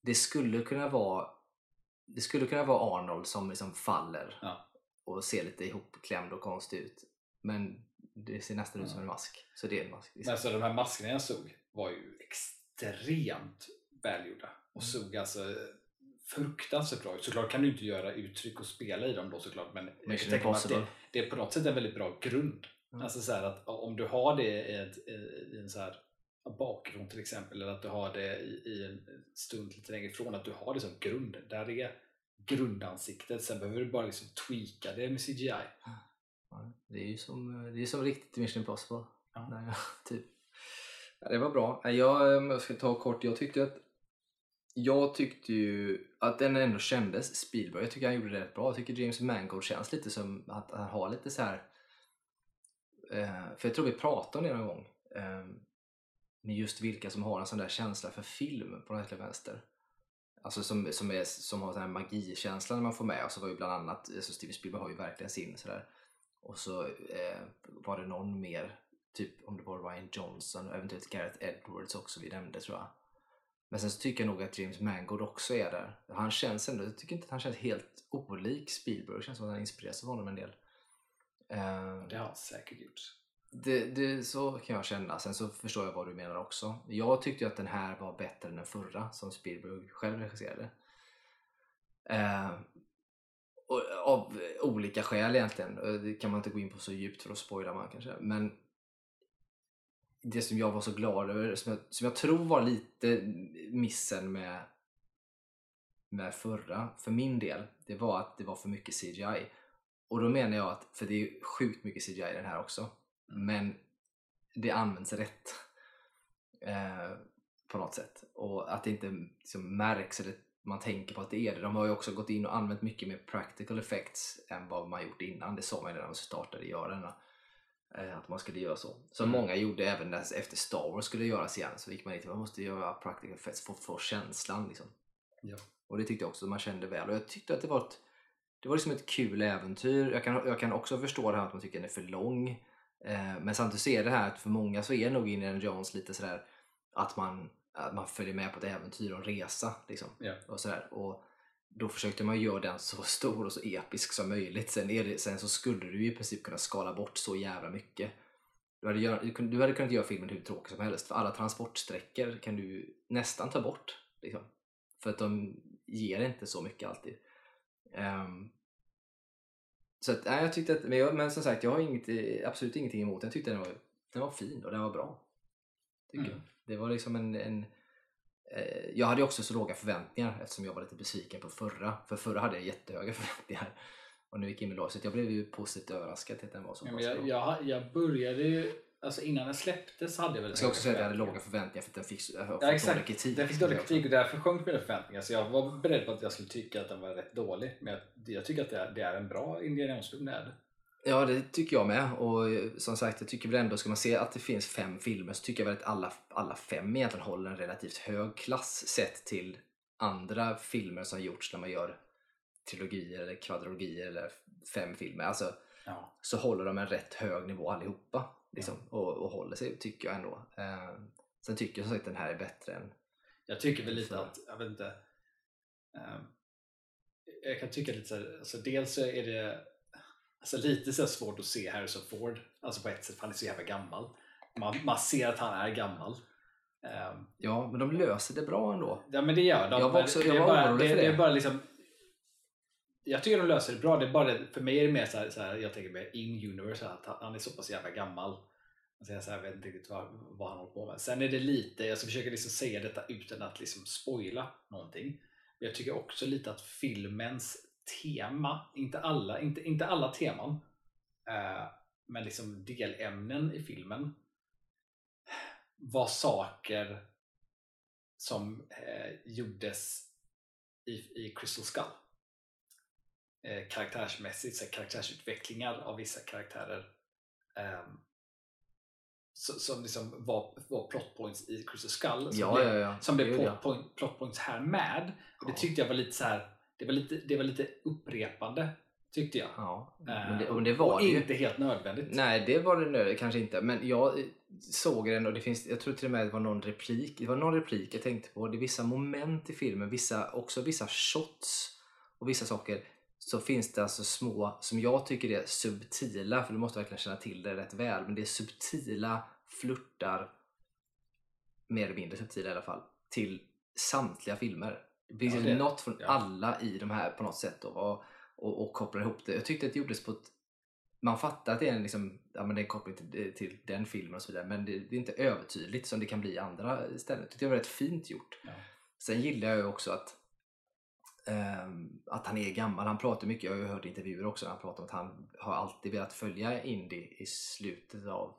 det skulle kunna vara det skulle kunna vara Arnold som liksom faller Ja. och ser lite ihopklämd och konstig ut. Men det ser nästan ut Ja. som en mask. Så det är en mask. Men alltså de här maskerna jag såg var ju extremt välgjorda och Mm. såg alltså fruktansvärt bra ut. Såklart kan du inte göra uttryck och spela i dem då såklart men jag kan tänka att det, det är på något sätt en väldigt bra grund. Mm. Alltså så att om du har det i, ett, i en så här bakgrund till exempel eller att du har det i, i en stund lite längre ifrån att du har det som grund. Där är grundansiktet. Sen behöver du bara liksom tweaka det med CGI. Ja, det är ju som, det är som riktigt Mission Impossible. Ja. Nej, typ. ja, det var bra. Jag, jag ska ta kort, jag tyckte att jag tyckte ju att den ändå kändes Spielberg. Jag tycker han gjorde det rätt bra. Jag tycker James Mangold känns lite som att han har lite så här. Eh, för jag tror vi pratade om det någon gång. Eh, med just vilka som har en sån där känsla för film på något eller vänster. Alltså som, som, är, som har den här magikänslan när man får med. Och så var ju bland annat, alltså Steven Spielberg har ju verkligen sin sådär. Och så eh, var det någon mer, typ om det var Ryan Johnson och eventuellt Gareth Edwards också vi nämnde tror jag. Men sen så tycker jag nog att James Mangold också är där. Han känns ändå, jag tycker inte att han känns helt olik Spielberg. Det känns som att han inspireras av honom en del. Eh, Det har han säkert gjort. det, det, så kan jag känna. Sen så förstår jag vad du menar också. Jag tyckte ju att den här var bättre än den förra som Spielberg själv regisserade. Eh, av olika skäl egentligen. Och Det kan man inte gå in på så djupt för då spoilar man kanske. Men det som jag var så glad över, som jag, som jag tror var lite missen med, med förra, för min del, det var att det var för mycket CGI. Och då menar jag att, för det är ju sjukt mycket CGI i den här också, Mm. men det används rätt. Eh, på något sätt. Och att det inte liksom märks eller man tänker på att det är det. De har ju också gått in och använt mycket mer practical effects än vad man gjort innan. Det sa man ju när de startade göra denna. Eh, att man skulle göra så. Som Mm. många gjorde även när, efter Star Wars skulle göras igen. Så gick man dit man måste göra practical effects för att få känslan. Liksom. Ja. Och det tyckte jag också att man kände väl. Och jag tyckte att det var ett, det var liksom ett kul äventyr. Jag kan, jag kan också förstå det här att man tycker den är för lång. Eh, men samtidigt ser det här att för många så är nog Indiana Jones lite sådär att man, att man följer med på ett äventyr och en resa. Liksom. Ja. Och, sådär. och då försökte man göra den så stor och så episk som möjligt. Sen, det, sen så skulle du ju i princip kunna skala bort så jävla mycket. Du hade, gör, du hade kunnat göra filmen hur tråkig som helst. För alla transportsträckor kan du nästan ta bort. Liksom. För att de ger inte så mycket alltid. Ehm, så att, nej, jag tyckte att, men, jag, men som sagt, jag har inget, absolut ingenting emot den. Jag tyckte den var, den var fin och den var bra. Tycker Mm. Det var liksom en, en jag hade också så låga förväntningar eftersom jag var lite besviken på förra. För förra hade jag jättehöga förväntningar. Och nu gick jag in med låg. Så jag blev ju positivt överraskad till att den var så pass bra. jag, jag, jag började ju, alltså innan den släpptes hade jag väl Jag ska också säga att jag hade låga förväntningar för att den fick Ja, dålig kritik. Den fick dålig kritik och därför sjönk mina förväntningar. Så jag var beredd på att jag skulle tycka att den var rätt dålig. Men jag, jag tycker att det är, det är en bra Indiana Jones-film. Ja, det tycker jag med. Och eh, som sagt, jag tycker väl ändå, ska man se att det finns fem filmer så tycker jag väl att alla, alla fem egentligen håller en relativt hög klass sett till andra filmer som gjorts när man gör trilogier eller kvadrologier eller fem filmer. Alltså, Ja. så håller de en rätt hög nivå allihopa. Liksom, och, och håller sig, tycker jag ändå. Eh, sen tycker jag som sagt att den här är bättre än... Jag tycker väl lite att, jag vet inte. ehm, jag kan tycka lite så här, alltså dels så är det alltså lite så svårt att se Harrison Ford. Alltså på ett sätt, för han är så jävla gammal. Man, man ser att han är gammal. Ehm, Ja, men de löser det bra ändå. Ja men det gör de. Jag var också- jag var bara, orolig det, för det det. är bara liksom jag tycker de löser det bra. Det är bara det, för mig är det mer så här, så här jag tänker mer in universe att han- är så pass jävla gammal. Så jag, så här, vet inte riktigt vad, vad han håller på med. Sen är det lite, jag ska försöka liksom säga detta utan att liksom spoila någonting. Men jag tycker också lite att filmens tema, inte alla, inte, inte alla teman, eh, men liksom delämnen i filmen var saker som eh, gjordes i, i Crystal Skull. Eh, karaktärsmässigt, så karaktärsutvecklingar av vissa karaktärer ehm, som liksom var, var plot points i Crystal Skull som Ja, blev, ja, ja. som blev Gud, plot, här med. Och det tyckte jag var lite så här det var lite, det var lite upprepande tyckte jag. Ja, Eh, men det, och det var och det ju. inte helt nödvändigt. Nej, det var det nö- kanske inte. Men jag eh, såg den och det finns, jag tror till och med det var någon replik. Det var någon replik jag tänkte på. Det är vissa moment i filmen, vissa, också vissa shots och vissa saker. Så finns det alltså små, som jag tycker är subtila, för du måste verkligen känna till det rätt väl. Men det är subtila flörtar, mer eller mindre subtila i alla fall, till samtliga filmer. Det finns Ja, det- något från ja. alla i de här på något sätt. Och, och, och, kopplar ihop det. Jag tyckte att det gjordes på ett man fattar att det är en, liksom, ja, men det är koppling till, till den filmen och så vidare men det, det är inte övertydligt som det kan bli i andra ställen. Jag tyckte det var rätt fint gjort. Ja. Sen gillar jag ju också att, ehm, att han är gammal. Han pratar mycket, jag har ju hört intervjuer också, han pratar om att han har alltid velat följa Indy i slutet av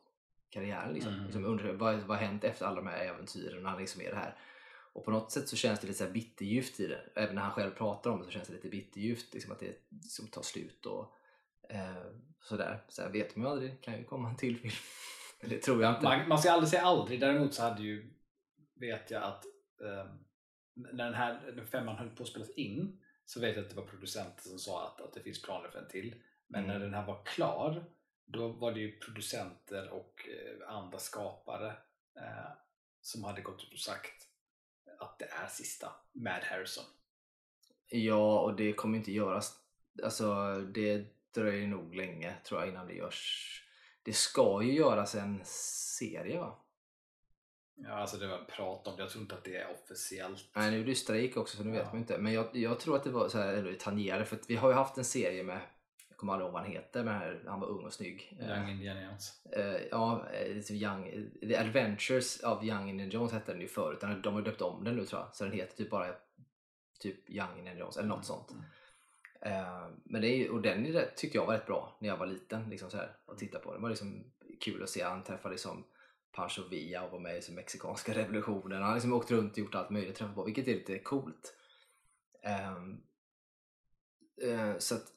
karriären. Liksom. Mm. Liksom undrar, vad, vad har hänt efter alla de här äventyren när han liksom är det här? Och på något sätt så känns det lite så här bitterljuvt i det. Även när han själv pratar om det så känns det lite bitterljuvt. Liksom att det liksom tar slut och eh, sådär. Sen vet man ju aldrig, det kan ju komma en till film. Det tror jag inte. Man, man ska aldrig säga aldrig. Däremot så hade ju, vet jag att ehm, när den här när femman höll på att spelas in så vet jag att det var producenter som sa att, att det finns planer för en till. Men Mm. när den här var klar då var det ju producenter och eh, andra skapare eh, som hade gått ut och sagt att det är sista med Harrison. Ja, och det kommer inte göras. Alltså, det dröjer nog länge tror jag innan det görs. Det ska ju göras en serie va? Ja, alltså det var prat om det. Jag tror inte att det är officiellt. Nej, nu är det strejk också så nu vet Ja. man inte. Men jag, jag tror att det var så här, eller tangerade för att vi har ju haft en serie med kommer aldrig ihåg vad han heter, men här, han var ung och snygg. Eh, Young Indiana Jones. Eh, ja, eh, Young, The Adventures of Young Indiana Jones hette den ju förut. De har döpt om den nu tror jag. Så den heter typ bara typ Young Indiana Jones eller något sånt. Mm. Eh, men det är, och den tyckte jag var rätt bra när jag var liten. Liksom så här, och titta på den. Det var liksom kul att se. Han träffade liksom Pancho Villa och var med i liksom mexikanska revolutionen. Han har liksom åkt runt och gjort allt möjligt träffat på, vilket är lite coolt. Ehm, eh, så att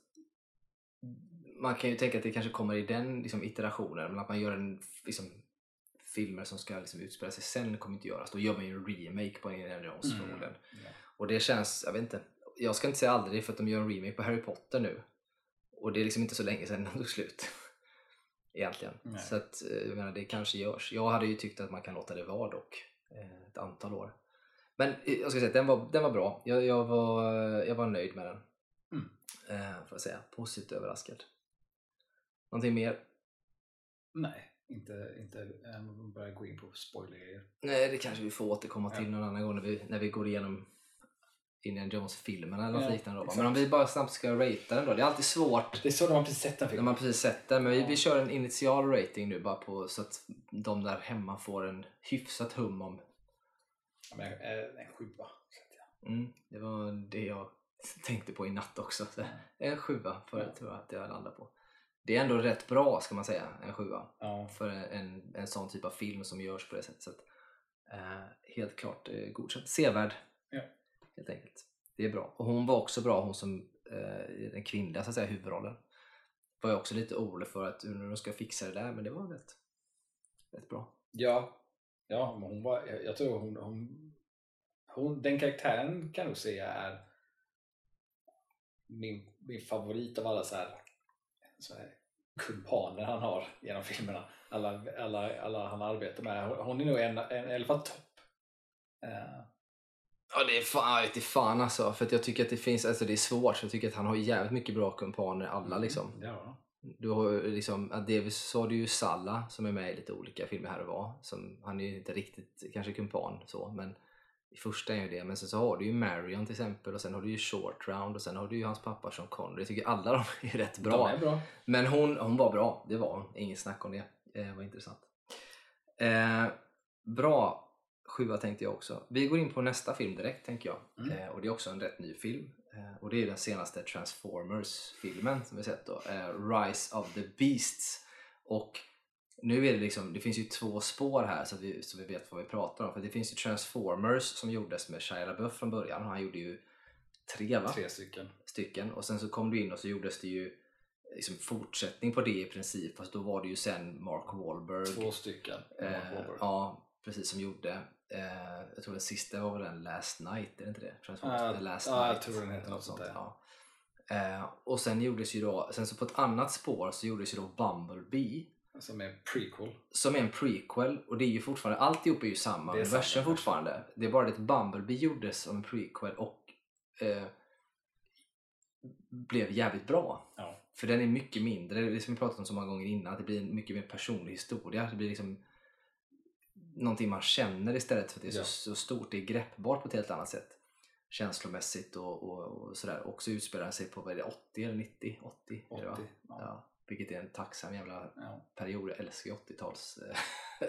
man kan ju tänka att det kanske kommer i den liksom, iterationen, men att man gör en liksom, filmer som ska liksom, utspela sig sen kommer inte göras. Då gör man ju en remake på Indiana Jones Mm. Ja. Och det känns, jag vet inte, jag ska inte säga aldrig för att de gör en remake på Harry Potter nu. Och det är liksom inte så länge sedan den tog slut. Egentligen. Nej. Så att, eh, jag menar, det kanske görs. Jag hade ju tyckt att man kan låta det vara dock. eh, Ett antal år. Men eh, jag ska säga att den var, den var bra. Jag, jag, var, jag var nöjd med den. Mm. Eh, får jag säga. Positivt överraskad. Någonting mer? Nej, inte, inte att börja gå in på spoiler Nej, det kanske vi får återkomma till Ja. någon annan gång när vi, när vi går igenom Indiana Jones-filmerna eller något Ja, liknande. Då. Men om vi bara snabbt ska ratea den då. Det är alltid svårt Det är så de har precis sett den när filmen. man precis sett den. Men vi, Ja. vi kör en initial rating nu bara på så att de där hemma får en hyfsat hum om Ja, men, en sjua. Mm, det var det jag tänkte på i natt också. Så en sjua för jag tror jag att jag landar på. Det är ändå rätt bra ska man säga, en sjua. Ja. För en, en sån typ av film som görs på det sättet. Så att, eh, helt klart eh, godkänt. Sevärd. Ja. Helt enkelt. Det är bra. Och hon var också bra, hon som eh, den kvinnliga så att säga, huvudrollen. Var jag också lite orolig för att hur de ska fixa det där, men det var rätt, rätt bra. Ja, ja men hon var, jag, jag tror hon, hon, hon, den karaktären kan jag nog säga är min, min favorit av alla så här kumpaner han har genom filmerna. Alla, alla, alla han arbetar med. Hon- är nog en, en i alla fall topp. Eh, Ja, det är fan, jag fan alltså. För jag tycker att det finns, alltså det är svårt. Jag tycker att han har jävligt mycket bra kumpaner alla liksom. Ja. Du har liksom, Davis så har du ju Salla som är med i lite olika filmer här och var. Som, han är ju inte riktigt kanske kumpan så, men i första är ju det. Men sen så har du ju Marion till exempel och sen har du ju Short Round och sen har du ju hans pappa Sean Connery. Jag tycker alla de är rätt bra. De är bra. Men hon, hon var bra, det var hon. Inget snack om det. Det var intressant. Eh, bra sjua tänkte jag också. Vi går in på nästa film direkt tänker jag. Mm. Eh, och det är också en rätt ny film. Eh, och det är den senaste Transformers-filmen som vi sett då. Eh, Rise of the Beasts. Och nu är det liksom, det finns ju två spår här så, vi, så vi vet vad vi pratar om. För det finns ju Transformers som gjordes med Shia LaBeouf från början. Han gjorde ju tre va? Tre stycken. stycken och sen så kom du in och så gjordes det ju liksom fortsättning på det i princip fast då var det ju sen Mark Wahlberg Två stycken. eh, Mark Wahlberg. ja precis som gjorde eh, jag tror den sista var väl den Last Night, är det inte det? Transformers The Last jag Night tror den heter något sånt där. ja. eh, och sen gjordes ju då, sen så på ett annat spår så gjordes ju då Bumblebee Som är prequel. som är en prequel och det är ju fortfarande, alltihop är ju samma Det är universum samma fortfarande. Det är bara det att Bumblebee gjordes som en prequel och eh, blev jävligt bra. Ja. För den är mycket mindre, det som vi pratat om så många gånger innan, att det blir en mycket mer personlig historia. Det blir liksom någonting man känner istället för att det är Ja. så, så stort, det är greppbart på ett helt annat sätt. Känslomässigt och, och, och sådär. Och så utspelar sig på, vad är det, 80 eller 90? 80? är det, va? 80. Ja. Ja, vilket är en tacksam jävla Ja. period. Jag älskar ju 80-tals eh,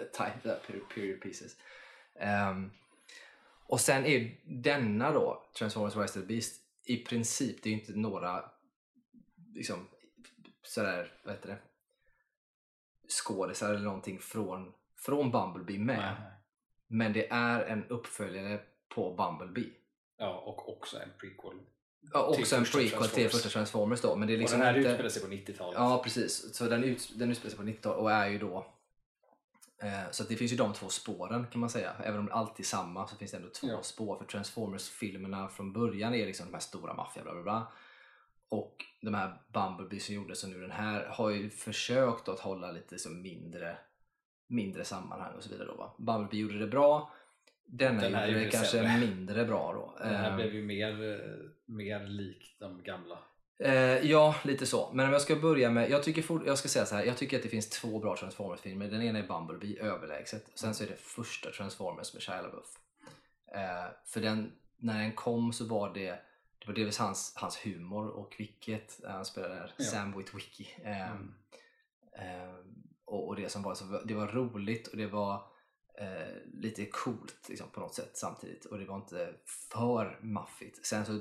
type period- pieces. Ehm, och sen är denna då, Transformers Rise of the Beast, i princip, det är ju inte några liksom sådär, vad heter det, skådisar eller någonting från, från Bumblebee med. Nej. Men det är en uppföljare på Bumblebee. Ja, och också en prequel. Ja, också en prequel till första Transformers då. Men det är liksom och den här inte... utspelar sig på 90-talet. Ja, precis. Så den, ut, den utspelar sig på 90-talet och är ju då... Eh, så det finns ju de två spåren kan man säga. Även om det alltid är samma så finns det ändå två Ja. spår. För Transformers-filmerna från början är liksom de här stora maffia bla bla bla. Och de här Bumblebee som gjordes och nu den här har ju försökt att hålla lite liksom mindre, mindre sammanhang och så vidare. Då, va? Bumblebee gjorde det bra. Denna Den här gjorde det kanske sämre. mindre bra då. Den här Eh, blev ju mer, eh, mer lik de gamla. Eh, ja, lite så. Men om jag ska börja med, jag, tycker for, jag ska säga så här, jag tycker att det finns två bra Transformers-filmer. Den ena är Bumblebee, överlägset. Sen så är det första Transformers med Shia LaBeouf. Eh, för den, när den kom så var det, det var delvis hans, hans humor och kvickhet. eh, Han spelade där, Ja. Sam Witwicky. Eh, Mm. eh, och, och det som var, så, det var roligt och det var eh, lite coolt liksom, på något sätt samtidigt. Och det var inte för maffigt. Sen så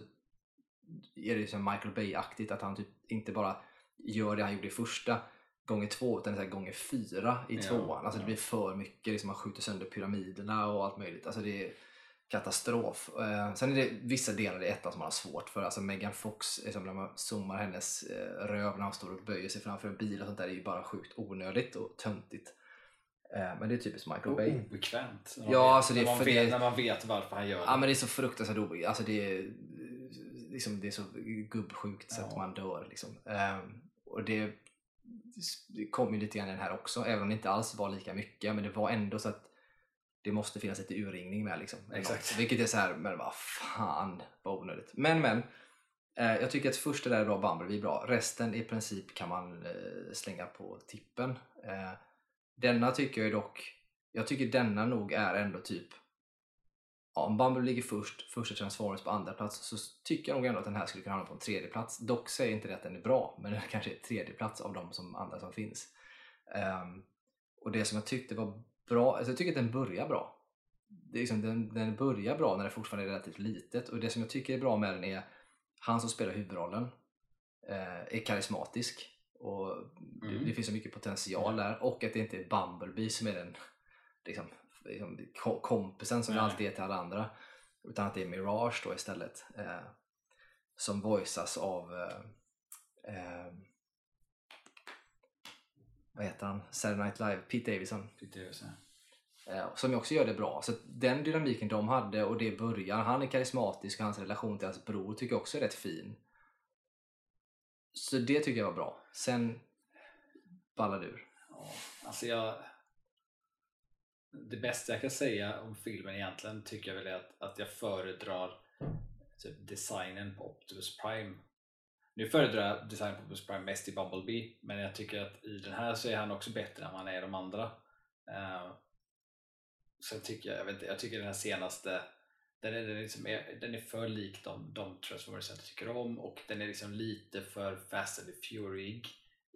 är det som Michael Bay-aktigt att han typ inte bara gör det han gjorde i första gånger två utan det är så här gånger fyra i Ja, tvåan. Alltså det ja. blir för mycket, liksom, man skjuter sönder pyramiderna och allt möjligt. Alltså det är katastrof. Eh, sen är det vissa delar i ettan som man har svårt för. Alltså Megan Fox, liksom, när man zoomar hennes eh, röv när hon står och böjer sig framför en bil och sånt där, det är ju bara sjukt onödigt och töntigt. Eh, men det är typiskt Michael Bay. Och obekvämt. Ja, vet- alltså det är när, man för vet, det- när man vet varför han gör det. Ja men det är så fruktansvärt obehagligt. Alltså det är, liksom, det är så gubbsjukt så att Ja. man dör. Liksom. Ehm, och det, kom ju lite grann i den här också, även om det inte alls var lika mycket. Men det var ändå så att det måste finnas lite urringning med. Liksom, Exakt. Vilket är så här, men vad fan vad onödigt. Men men, eh, jag tycker att första där är bra, Bumblebee är bra. Resten i princip kan man eh, slänga på tippen. Eh, denna tycker jag dock, jag tycker denna nog är ändå typ Ja, om Bumblebee ligger först, första Transformers på andra plats så tycker jag nog ändå att den här skulle kunna hamna på en tredje plats. Dock säger inte det att den är bra, men den kanske är tredje plats av de som, andra som finns. Ehm, och det som jag tyckte var bra, alltså jag tycker att den börjar bra. det är liksom, den, den börjar bra när det fortfarande är relativt litet och det som jag tycker är bra med den är han som spelar huvudrollen eh, är karismatisk och det, Mm. det finns så mycket potential där och att det inte är Bumblebee som är den liksom, liksom, ko- kompisen som det Nej. alltid är till alla andra utan att det är Mirage då istället eh, som voiceas av eh, eh, vad heter han? Saturday Night Live, Pete Davidson jag så. Eh, som också gör det bra. Så den dynamiken de hade och det början, han är karismatisk och hans relation till hans bror tycker jag också är rätt fin. Så det tycker jag var bra. Sen ballade ur. Ja, alltså jag... Det bästa jag kan säga om filmen egentligen tycker jag väl är att, att jag föredrar typ designen på Optimus Prime. Nu föredrar jag designen på Optimus Prime mest i Bumblebee, men jag tycker att i den här så är han också bättre än han är i de andra. Uh, sen tycker jag, jag vet inte, jag tycker den här senaste den är, den liksom, är- den är för lik de, de Transformers jag tycker om och den är liksom lite för Fast and the Fury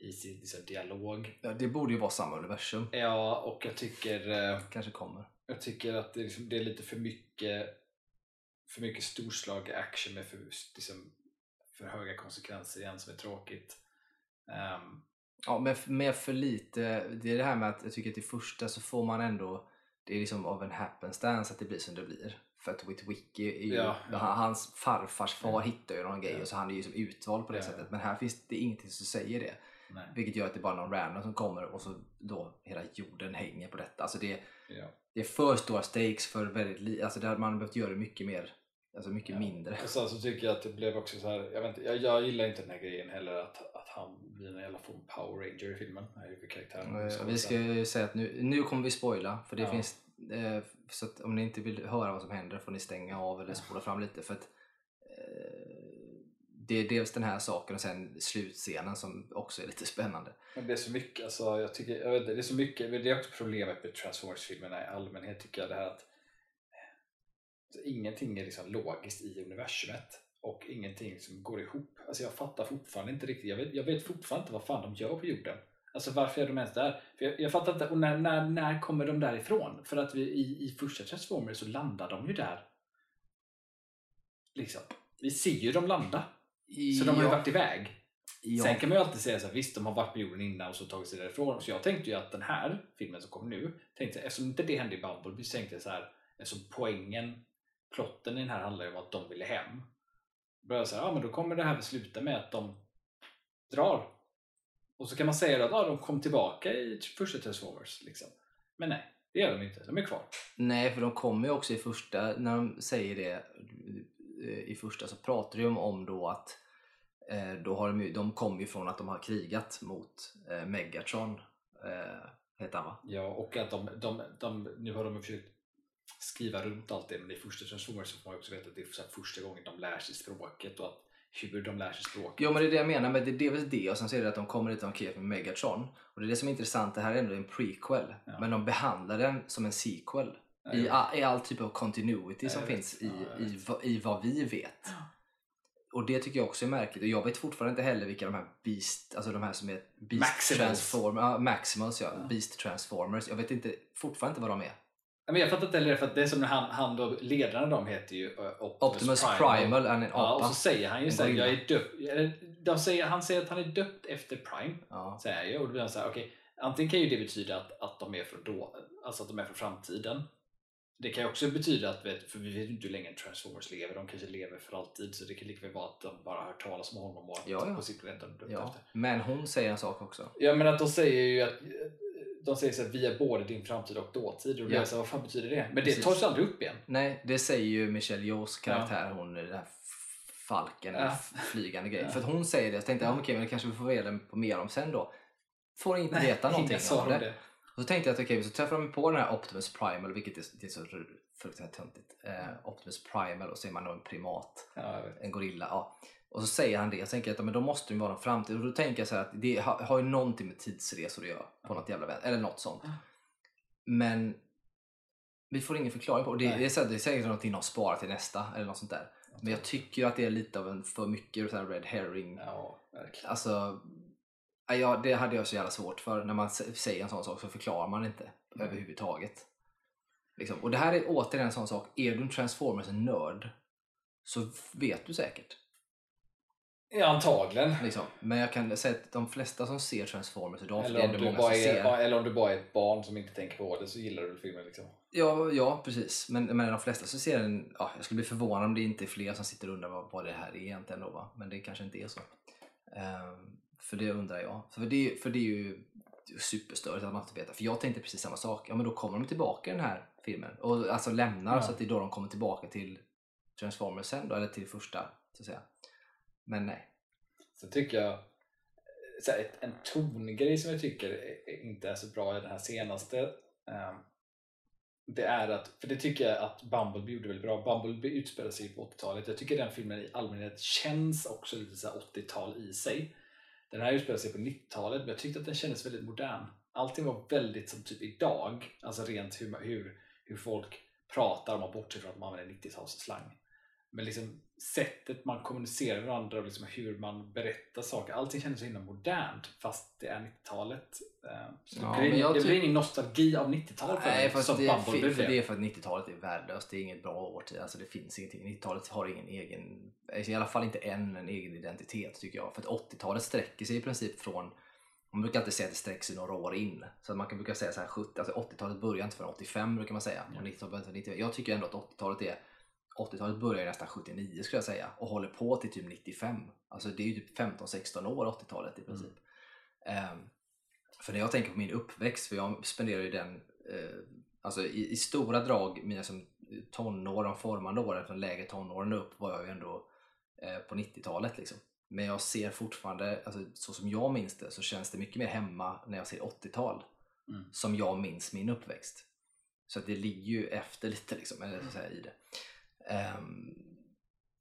i sin liksom, dialog. Ja, det borde ju vara samma universum. Ja, och jag tycker, eh, Kanske kommer. jag tycker att det, är liksom, det är lite för mycket för mycket storslag action med för, liksom, för höga konsekvenser igen som är tråkigt. Ehm, Ja, men med för lite. Det är det här med att jag tycker att i första så får man ändå, det är liksom av en happenstance att det blir som det blir. För att Witwicky, är ju, Ja, ja. han- hans farfars far Ja. hittar ju någon grej och så han är ju som utvald på det sättet. Men här finns det ingenting som säger det. Nej, Vilket gör att det är bara någon random som kommer och så då hela jorden hänger på detta. Alltså det, ja. det är för stora stakes för väldigt li- Alltså det hade man behövt göra det mycket mer, alltså mycket Ja. mindre. Och sen så tycker jag att det blev också så här, jag, vet inte, jag, jag gillar inte den här grejen heller att, att han blir en jävla form Power Ranger i filmen, huvudkaraktären. Eh, Vi ska ju säga att nu, nu kommer vi spoila för det Ja. finns eh, så om ni inte vill höra vad som händer får ni stänga av eller spola fram lite för att det är dels den här saken och sen slutscenen som också är lite spännande. Men det är så mycket, alltså, jag tycker, jag vet det är så mycket, det är också problemet med Transformers-filmerna i allmänhet tycker jag det här att alltså, ingenting är liksom logiskt i universumet och ingenting som går ihop. Alltså jag fattar fortfarande inte riktigt, jag vet, jag vet fortfarande inte vad fan de gör på jorden. Alltså varför är de ens där? För jag, jag fattar inte, och när, när, när kommer de därifrån? För att vi, i, i första Transformers så landar de ju där. Liksom. Vi ser ju dem landa. Så de har ju varit iväg. ja. Sen kan man ju alltid säga så här, visst de har varit på jorden innan och så tagit sig därifrån. Så jag tänkte ju att den här filmen som kommer nu, tänkte, eftersom inte det hände i Bumblebee så tänkte jag så här, eftersom poängen, plotten i den här handlar ju om att de ville hem. Då började jag säga, ja men då kommer det här sluta med att de drar. Och så kan man säga att ja, de kom tillbaka i första Transformers. Liksom. Men nej, det gör de inte. De är kvar. Nej, för de kommer ju också i första, när de säger det i första så pratar de om, då att eh, då har de, de kommer ju från att de har krigat mot eh, Megatron, eh, heter han va? Ja, och att de, de, de, nu har de försökt skriva runt allt det, men i första Transformers så får man också veta att det är första gången de lär sig språket och att hur de lär sig språket. Jo men det är det jag menar, men det, är väl det och sen så är det att de kommer dit och med Megatron och det är det som är intressant, det här är ändå en prequel Ja. men de behandlar den som en sequel i, i all typ av continuity som finns i, i, i vad vi vet. Och det tycker jag också är märkligt och jag vet fortfarande inte heller vilka de här Beast, alltså de här som är Beast Maximals. Transformers, ja, Maximals ja, Ja. Beast Transformers. Jag vet inte, fortfarande inte vad de är. Ja, Men jag fattar inte heller för att det är som han, han då, ledarna de heter ju uh, Optimus, Optimus Primal, är en Ja, och så säger han ju såhär, jag är döpt. De säger, han säger att han är döpt efter Prime. Ja. Säger ju. Och då blir han såhär, okej, antingen kan ju det betyda att, att de är från då, alltså att de är från framtiden. Det kan ju också betyda att, vet, för vi vet ju inte hur länge Transformers lever, de kanske lever för alltid så det kan lika väl vara att de bara hört talas om honom och att Ja, ja. på sitt är de ja. efter. Men hon säger en sak också. Ja men att de säger ju att de säger så här, vi är både din framtid och dåtid och då Ja. jag så vad fan betyder det? Men det Precis. tas ju aldrig upp igen. Nej, det säger ju Michelle Yeohs karaktär, hon den här falken, Ja. flygande grejen. Ja. För att hon säger det, så tänkte jag, ja, okej, men det kanske vi får reda på mer om sen då. Får inte veta någonting om det. det. Så tänkte jag att okej, så träffar de på den här Optimus Primal, vilket är, det är så fruktansvärt töntigt. Eh, Optimus Primal och så är man då en primat, Ja, en gorilla. Ja. Och så säger han det, jag tänker att men då måste det ju vara någon framtid. Och då tänker jag så här att det har, har ju någonting med tidsresor att göra på något jävla vän, eller något sånt. Men vi får ingen förklaring på det. Det är, så det är säkert någonting de sparar till nästa eller något sånt där. Men jag tycker att det är lite av en för mycket så här red herring. Ja, verkligen. Alltså, ja, det hade jag så jävla svårt för. När man säger en sån sak så förklarar man inte Mm. överhuvudtaget. Liksom. Och det här är återigen en sån sak, är du en Transformers-nörd så vet du säkert. Ja, antagligen. Liksom. Men jag kan säga att de flesta som ser Transformers idag, Eller är om, du bara som är, ser. eller om du bara är ett barn som inte tänker på det så gillar du filmen liksom. Ja, ja precis. Men, men de flesta så ser den, ja, jag skulle bli förvånad om det inte är fler som sitter och undrar vad, vad det här är egentligen då, va? Men det kanske inte är så. Ehm, för det undrar jag. För det, för det är ju superstörigt att man inte vet. För jag tänkte precis samma sak. Ja men då kommer de tillbaka i den här filmen. Och alltså lämnar Ja. så att det är då de kommer tillbaka till Transformers sen då, eller till första så att säga. Men nej. Sen tycker jag så här, en tongrej som jag tycker inte är så bra i den här senaste ehm, det är att, för det tycker jag att Bumblebee gjorde väldigt bra. Bumblebee utspelar sig på 80-talet. Jag tycker den filmen i allmänhet känns också lite så här 80-tal i sig. Den här utspelar sig på 90-talet men jag tyckte att den kändes väldigt modern. Allting var väldigt som typ idag, alltså rent hur, hur, hur folk pratar om man bortser från att man använder 90-talsslang. Men liksom sättet man kommunicerar med varandra och liksom hur man berättar saker, allting kändes så himla modernt fast det är 90-talet. Eh, Så det Ja, blir, det blir ingen nostalgi av 90-talet för Nej, mig, som det, är, för, det är för att 90-talet är värdelöst. Det är inget bra årtid. Alltså det finns ingenting. 90-talet har ingen egen, i alla fall inte än en egen identitet tycker jag. För att 80-talet sträcker sig i princip från man brukar alltid säga att det sträcker sig några år in. Så att man kan brukar säga så här 70, alltså 80-talet börjar inte förrän 85 brukar man säga. Och 90-talet börjar inte förrän 90. Jag tycker ändå att 80-talet är 80-talet börjar nästan 79 skulle jag säga och håller på till typ 95. Alltså det är ju typ 15-16 år 80-talet i princip. Ehm, för när jag tänker på min uppväxt, för jag spenderar ju den eh, alltså i, i stora drag, mina som tonår, de formande åren från lägre tonåren upp var jag ju ändå eh, på 90-talet liksom. Men jag ser fortfarande, alltså, så som jag minns det, så känns det mycket mer hemma när jag ser 80-tal. Mm. Som jag minns min uppväxt. Så att det ligger ju efter lite liksom, eller så att säga, i det. Ehm,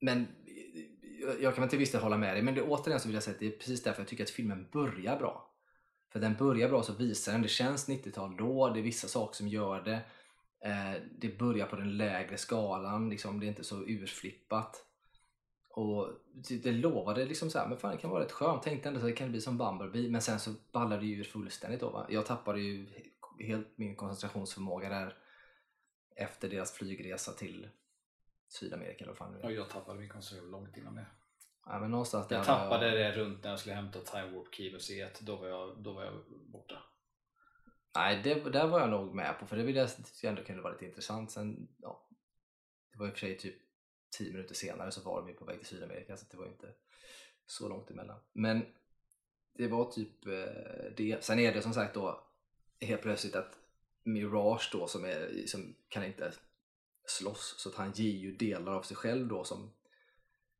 men jag, kan väl till viss del hålla med dig, men det, återigen så vill jag säga att det är precis därför jag tycker att filmen börjar bra. För den börjar bra så visar den, det känns 90-tal då, det är vissa saker som gör det. Eh, det börjar på den lägre skalan, liksom, det är inte så urflippat. Och det, lovade liksom så här, men fan det kan vara rätt skönt. Tänkte ändå så det kan bli som Bumblebee, men sen så ballade det ju ur fullständigt då. Va? Jag tappade ju helt min koncentrationsförmåga där efter deras flygresa till Sydamerika. Eller vad fan det är. Och jag tappade min koncentration långt innan det. Ja, men någonstans Jag tappade det runt när jag skulle hämta Time Warp Key museet. Då var jag, då var jag borta. Nej, det, där var jag nog med på för det vill jag jag ändå kunde vara lite intressant. Sen, ja, det var i och för sig typ 10 minuter senare så var de på väg till Sydamerika så det var inte så långt emellan. Men det var typ eh, det. Sen är det som sagt då helt plötsligt att Mirage då som, är, som kan inte slåss så att han ger ju delar av sig själv då som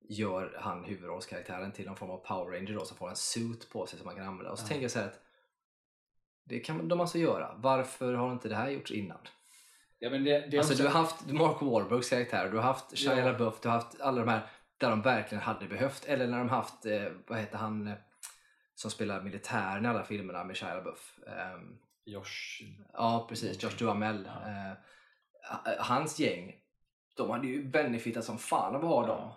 gör han huvudrollskaraktären till någon form av Power Ranger då som får en suit på sig som man kan använda. Och så Ja. tänker jag så här att det kan de alltså göra. Varför har inte det här gjorts innan? Ja, men det, det Alltså också, du har haft Mark Wahlbergs karaktär, du har haft Shia Ja. LaBeouf, du har haft alla de här där de verkligen hade behövt. Eller när de haft, eh, vad heter han eh, som spelar militären i alla filmerna med Shia LaBeouf? Ehm, Josh. ja precis, Josh Duhamel. Ja. Eh, hans gäng, de hade ju benefitat som fan av att ha dem.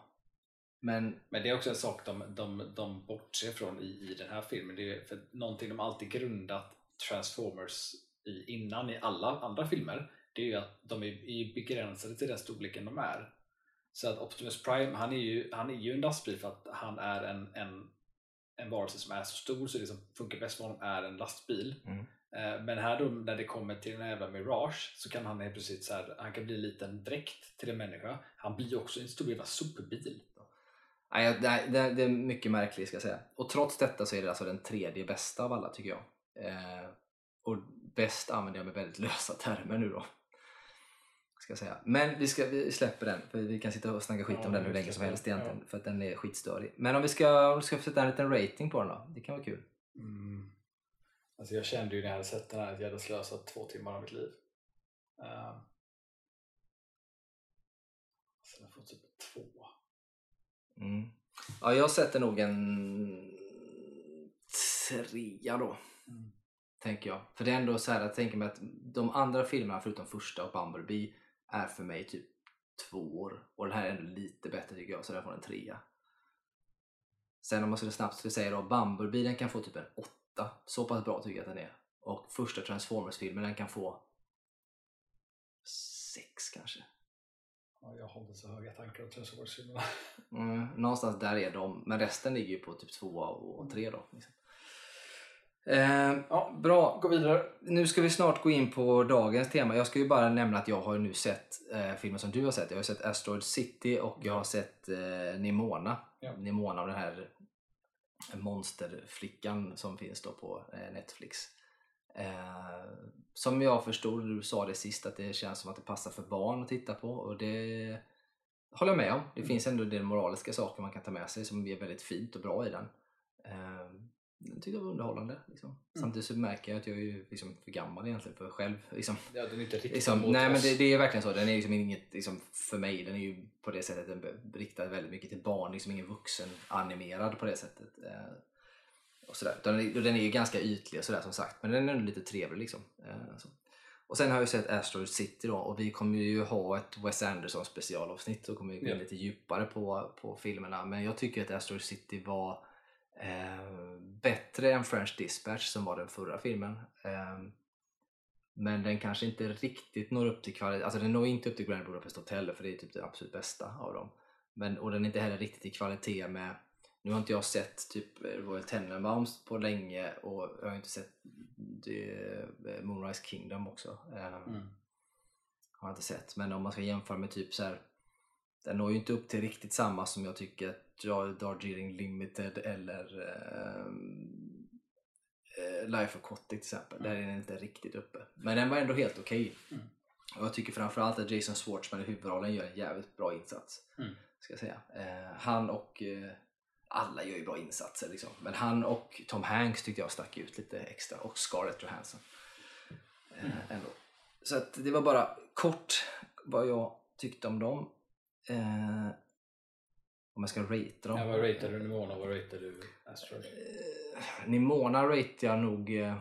Men Men det är också en sak de, de, de bortser från i, i den här filmen. Det är för någonting de alltid grundat Transformers i innan i alla andra filmer. Det är ju att de är, är begränsade till den storleken de är. Så att Optimus Prime, han är ju, han är ju en lastbil för att han är en, en, en varelse som är så stor så det som funkar bäst för honom är en lastbil. Mm. Eh, Men här då när det kommer till den jävla Mirage så kan han helt plötsligt så här, han kan bli en liten dräkt till en människa. Han blir också en stor jävla sopbil. nej, det, det är mycket märkligt ska jag säga. Och trots detta så är det alltså den tredje bästa av alla tycker jag. Eh, och bäst använder jag med väldigt lösa termer nu då. Ska jag säga. Men vi, ska, vi släpper den, för vi kan sitta och snacka skit Ja, om den hur länge som helst egentligen. För att den är skitstörig. Men om vi ska, om vi ska sätta en liten rating på den då? Det kan vara kul. Mm. Alltså jag kände ju när jag hade sett den här att jag hade slösat två timmar av mitt liv. Uh. Så den får typ två. Mm. Ja, jag sätter nog en trea då. Mm. Tänker jag. För det är ändå så här, jag tänker mig att de andra filmerna förutom första och Bumblebee är för mig typ två år. Och den här är ändå lite bättre tycker jag, så den får en trea. Sen om man skulle snabbt skulle säga då, Bumblebee den kan få typ en åtta. Så pass bra tycker jag att den är. Och första Transformers-filmen den kan få sex kanske. Ja, jag har inte så höga tankar om Transformers-filmerna. Mm, någonstans där är de, men resten ligger ju på typ tvåa och tre då. Liksom. Eh, ja, bra. Gå vidare. Nu ska vi snart gå in på dagens tema. Jag ska ju bara nämna att jag har nu sett eh, filmer som du har sett. Jag har sett Asteroid City och jag har sett eh, Nimona. Ja. Nimona av den här monsterflickan som finns då på eh, Netflix. Eh, som jag förstod, du sa det sist, att det känns som att det passar för barn att titta på och det håller jag med om. Det Mm. finns ändå en del moraliska saker man kan ta med sig som är väldigt fint och bra i den. Eh, jag tyckte det var underhållande. Liksom. Mm. Samtidigt så märker jag att jag är ju liksom för gammal egentligen för själv. Liksom, Ja, den är inte riktigt liksom, mot nej men oss. det, det är verkligen så. Den är liksom inget, liksom, för mig, den är ju på det sättet den riktad väldigt mycket till barn. Liksom ingen vuxen animerad på det sättet. Eh, och sådär. Den, är, den är ju ganska ytlig och sådär som sagt. Men den är ändå lite trevlig liksom. Eh. Och sen har jag ju sett Asteroid City då och vi kommer ju ha ett Wes Anderson specialavsnitt och kommer gå in Ja. lite djupare på, på filmerna. Men jag tycker att Asteroid City var eh, bättre än French Dispatch som var den förra filmen. Eh, men den kanske inte riktigt når upp till kvalitet. Alltså den når inte upp till Grand Budapest Hotel för det är typ det absolut bästa av dem. Men, och den är inte heller riktigt i kvalitet med nu har inte jag sett typ Royal Tenenbaums på länge och jag har inte sett eh, Moonrise Kingdom också. Eh, Mm. Har jag inte sett. Men om man ska jämföra med typ så här. Den når ju inte upp till riktigt samma som jag tycker Darjeeling Limited eller ehm, eh, Life Aquatic till exempel. Där är den inte riktigt uppe. Men den var ändå helt okej. Mm. Och jag tycker framförallt att Jason Schwartzman i huvudrollen gör en jävligt bra insats. Mm. Ska jag säga. Eh, han och eh, alla gör ju bra insatser liksom. Men han och Tom Hanks tyckte jag stack ut lite extra. Och Scarlett Johansson. Eh, ändå. Så att det var bara kort vad jag tyckte om dem. Om jag ska rate dem. Ja, vad ratear du Nimona och vad ratear du Asteroid? Eh, Nimona ratear jag nog... Eh,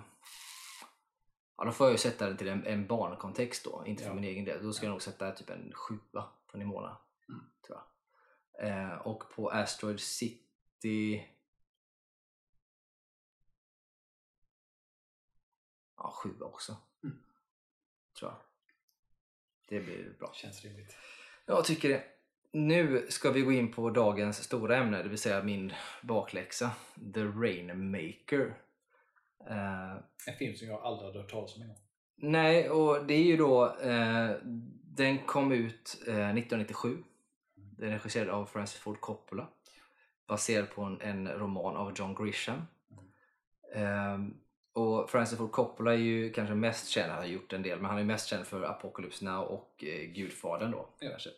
ja, då får jag ju sätta den till en, en barnkontext då, inte för Ja. min egen del. Då ska jag nog sätta typ en sjua på Nimona. Mm. Tror jag. Eh, och på Asteroid City... Ja, sjua också. Mm. Tror jag. Det blir bra. Känns rimligt. Jag tycker det. Nu ska vi gå in på dagens stora ämne, det vill säga min bakläxa. The Rainmaker. Eh, En film som jag aldrig hade hört talas om innan. nej, och det är ju då... Eh, den kom ut eh, 1997. Den är regisserad av Francis Ford Coppola. Baserad på en, en roman av John Grisham. Eh, och Francis Ford Coppola är ju kanske mest känd, han har gjort en del, men han är mest känd för Apocalypse Now och Gudfadern då. Ja. Kanske.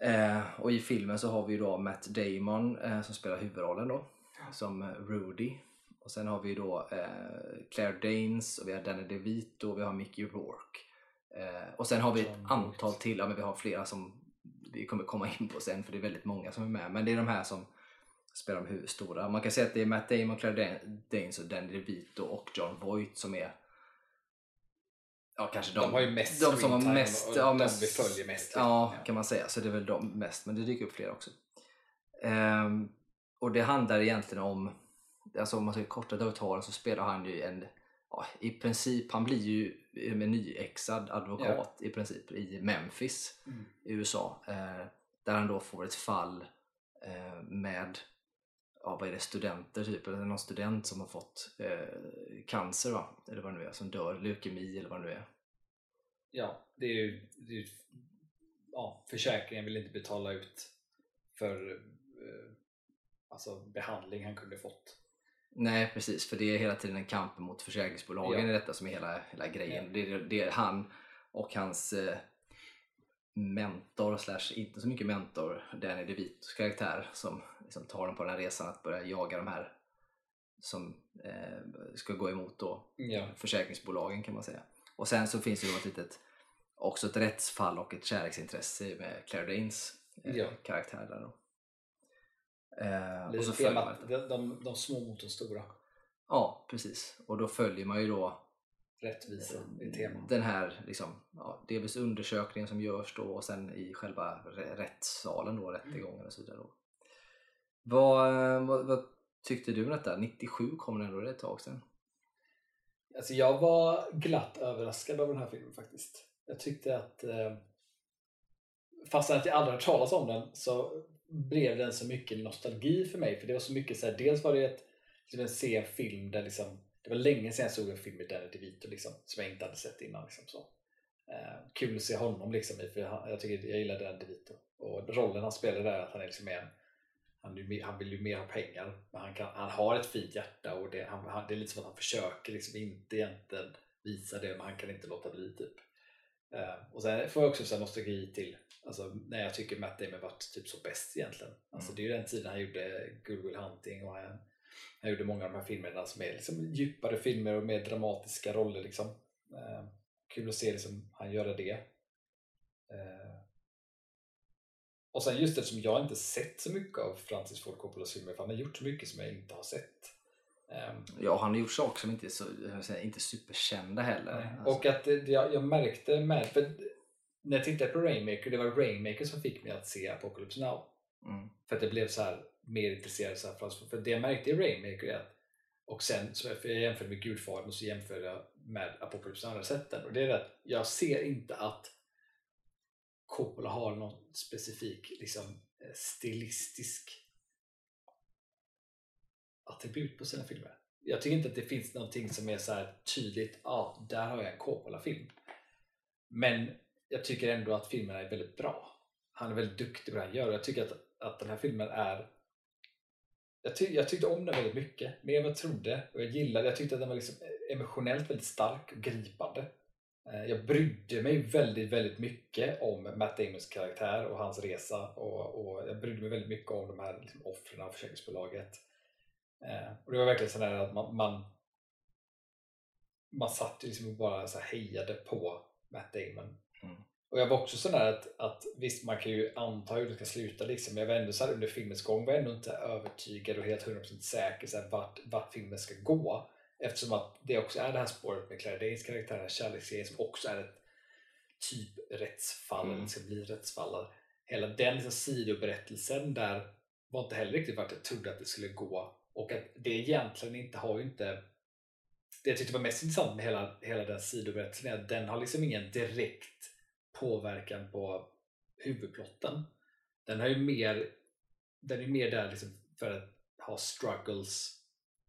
Eh, och i filmen så har vi ju då Matt Damon eh, som spelar huvudrollen då, som eh, Rudy. Och sen har vi ju då eh, Claire Danes och vi har Danny DeVito och vi har Mickey Rourke. Eh, och sen har vi ett antal till, ja men vi har flera som vi kommer komma in på sen för det är väldigt många som är med. Men det är de här som spelar de huvudstora. Man kan säga att det är Matt Damon, Claire Dan- Danes och Danny DeVito och John Voight som är Ja, kanske de, De har ju mest de som har mest, och ja, de mest vi följer mest, liksom. Ja, Ja. kan man säga. Så det är väl de mest, men det dyker upp fler också. Ehm, och det handlar egentligen om, alltså om man ska korta det så spelar han ju en, ja, i princip, han blir ju en nyexad advokat i princip i Memphis Mm. i USA. Eh, där han då får ett fall eh, med ja, vad är det, studenter typ, eller någon student som har fått eh, cancer va? eller vad det nu är, som dör, leukemi eller vad det nu är. Ja, det är ju... Det är, ju- ja, försäkringen vill inte betala ut för eh, alltså behandling han kunde fått. Nej precis, för det är hela tiden en kamp mot försäkringsbolagen Ja. i detta som är hela, hela grejen. Det, är, det är han och hans eh, mentor, slash inte så mycket mentor, Danny DeVitos karaktär som liksom tar dem på den här resan att börja jaga de här som eh, ska gå emot då Ja, försäkringsbolagen kan man säga. Och sen så finns det ju ett litet, också ett rättsfall och ett kärleksintresse med Claire Danes eh, Ja. karaktär där då. Eh, och så temat, de, de, de små mot de stora. Ja, precis. Och då följer man ju då Rättvisa i tema. den här liksom, ja, delvis undersökningen som görs då och sen i själva rä- rättssalen då, rättegången och så vidare. Då. Vad, eh, vad, vad tyckte du om detta? 97 kom den ändå, det är ett tag sedan. Alltså jag var glatt överraskad av den här filmen faktiskt. Jag tyckte att eh, fastän att jag aldrig hört talas om den så blev den så mycket nostalgi för mig. För det var så mycket så här, dels var det ett, liksom en se en film där liksom, det var länge sedan jag såg en film med Danny DeVito liksom, som jag inte hade sett innan. Liksom, så. Eh, kul att se honom liksom, i, för jag, jag, tycker, jag gillar Danny DeVito. Och rollen han spelar där är att han är liksom en han, han vill ju mer ha pengar, men han, kan, han har ett fint hjärta och det, han, han, det är lite som att han försöker liksom inte egentligen visa det, men han kan inte låta bli typ. Uh, och sen får jag också så nostalgi till alltså, när jag tycker Matt Damon varit typ så bäst egentligen. Alltså, mm. Det är ju den tiden han gjorde Good Will Hunting och han, han gjorde många av de här filmerna som är liksom djupare filmer och mer dramatiska roller. Liksom. Uh, kul att se liksom, han göra det. Uh, och sen just det som jag inte sett så mycket av Francis Ford Coppolas filmer, för han har gjort så mycket som jag inte har sett. Um, ja, han har gjort saker som inte är så, säga, inte superkända heller. Alltså. Och att jag, jag, märkte med, för när jag tittade på Rainmaker, det var Rainmaker som fick mig att se Apocalypse Now. Mm. För att det blev så här mer intresserad. Så här, för det jag märkte i Rainmaker är att, och sen, så för jag jämförde med Gudfadern och så jämförde jag med Apocalypse andra sett. Och det är att jag ser inte att Coppola har någon specifik liksom, eh, stilistisk attribut på sina filmer. Jag tycker inte att det finns någonting som är så här tydligt, ja, ah, där har jag en Coppola-film. Men jag tycker ändå att filmerna är väldigt bra. Han är väldigt duktig på det han gör och jag tycker att, att den här filmen är jag, ty jag tyckte om den väldigt mycket, mer än vad jag trodde. Och jag gillade, jag tyckte att den var liksom emotionellt väldigt stark och gripande. Eh, jag brydde mig väldigt, väldigt mycket om Matt Damons karaktär och hans resa och, och jag brydde mig väldigt mycket om de här liksom, offren av försäkringsbolaget. Eh, och det var verkligen sådär att man, man, man satt ju liksom och bara så hejade på Matt Damon. Mm. Och jag var också sådär att, att visst, man kan ju anta hur det ska sluta liksom, men jag var ändå så under filmens gång var jag ändå inte övertygad och helt 100% säker så här, vart, vart filmen ska gå. Eftersom att det också är det här spåret med Claire Danes karaktär, den här kärleksserien som också är ett typ rättsfall, mm. ska bli rättsfall. Hela den liksom sidoberättelsen där var inte heller riktigt vart jag trodde att det skulle gå och att det egentligen inte har ju inte det jag tyckte var mest intressant med hela, hela den sidoberättelsen är att den har liksom ingen direkt påverkan på huvudplotten. Den har ju mer den är mer där liksom för att ha struggles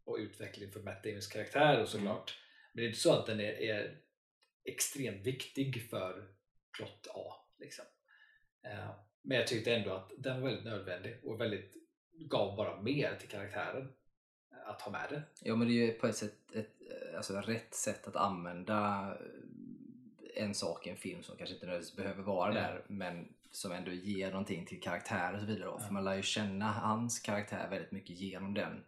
och utveckling för Matt Damons karaktär och såklart. Mm. Men det är inte så att den är, är extremt viktig för plott A. Liksom. Uh, men jag tyckte ändå att den var väldigt nödvändig och väldigt gav bara mer till karaktären att ha med det. Ja men det är ju på ett sätt ett, alltså rätt sätt att använda en sak i en film som kanske inte nödvändigtvis behöver vara ja. där men som ändå ger någonting till karaktär och så vidare. Ja. För man lär ju känna hans karaktär väldigt mycket genom den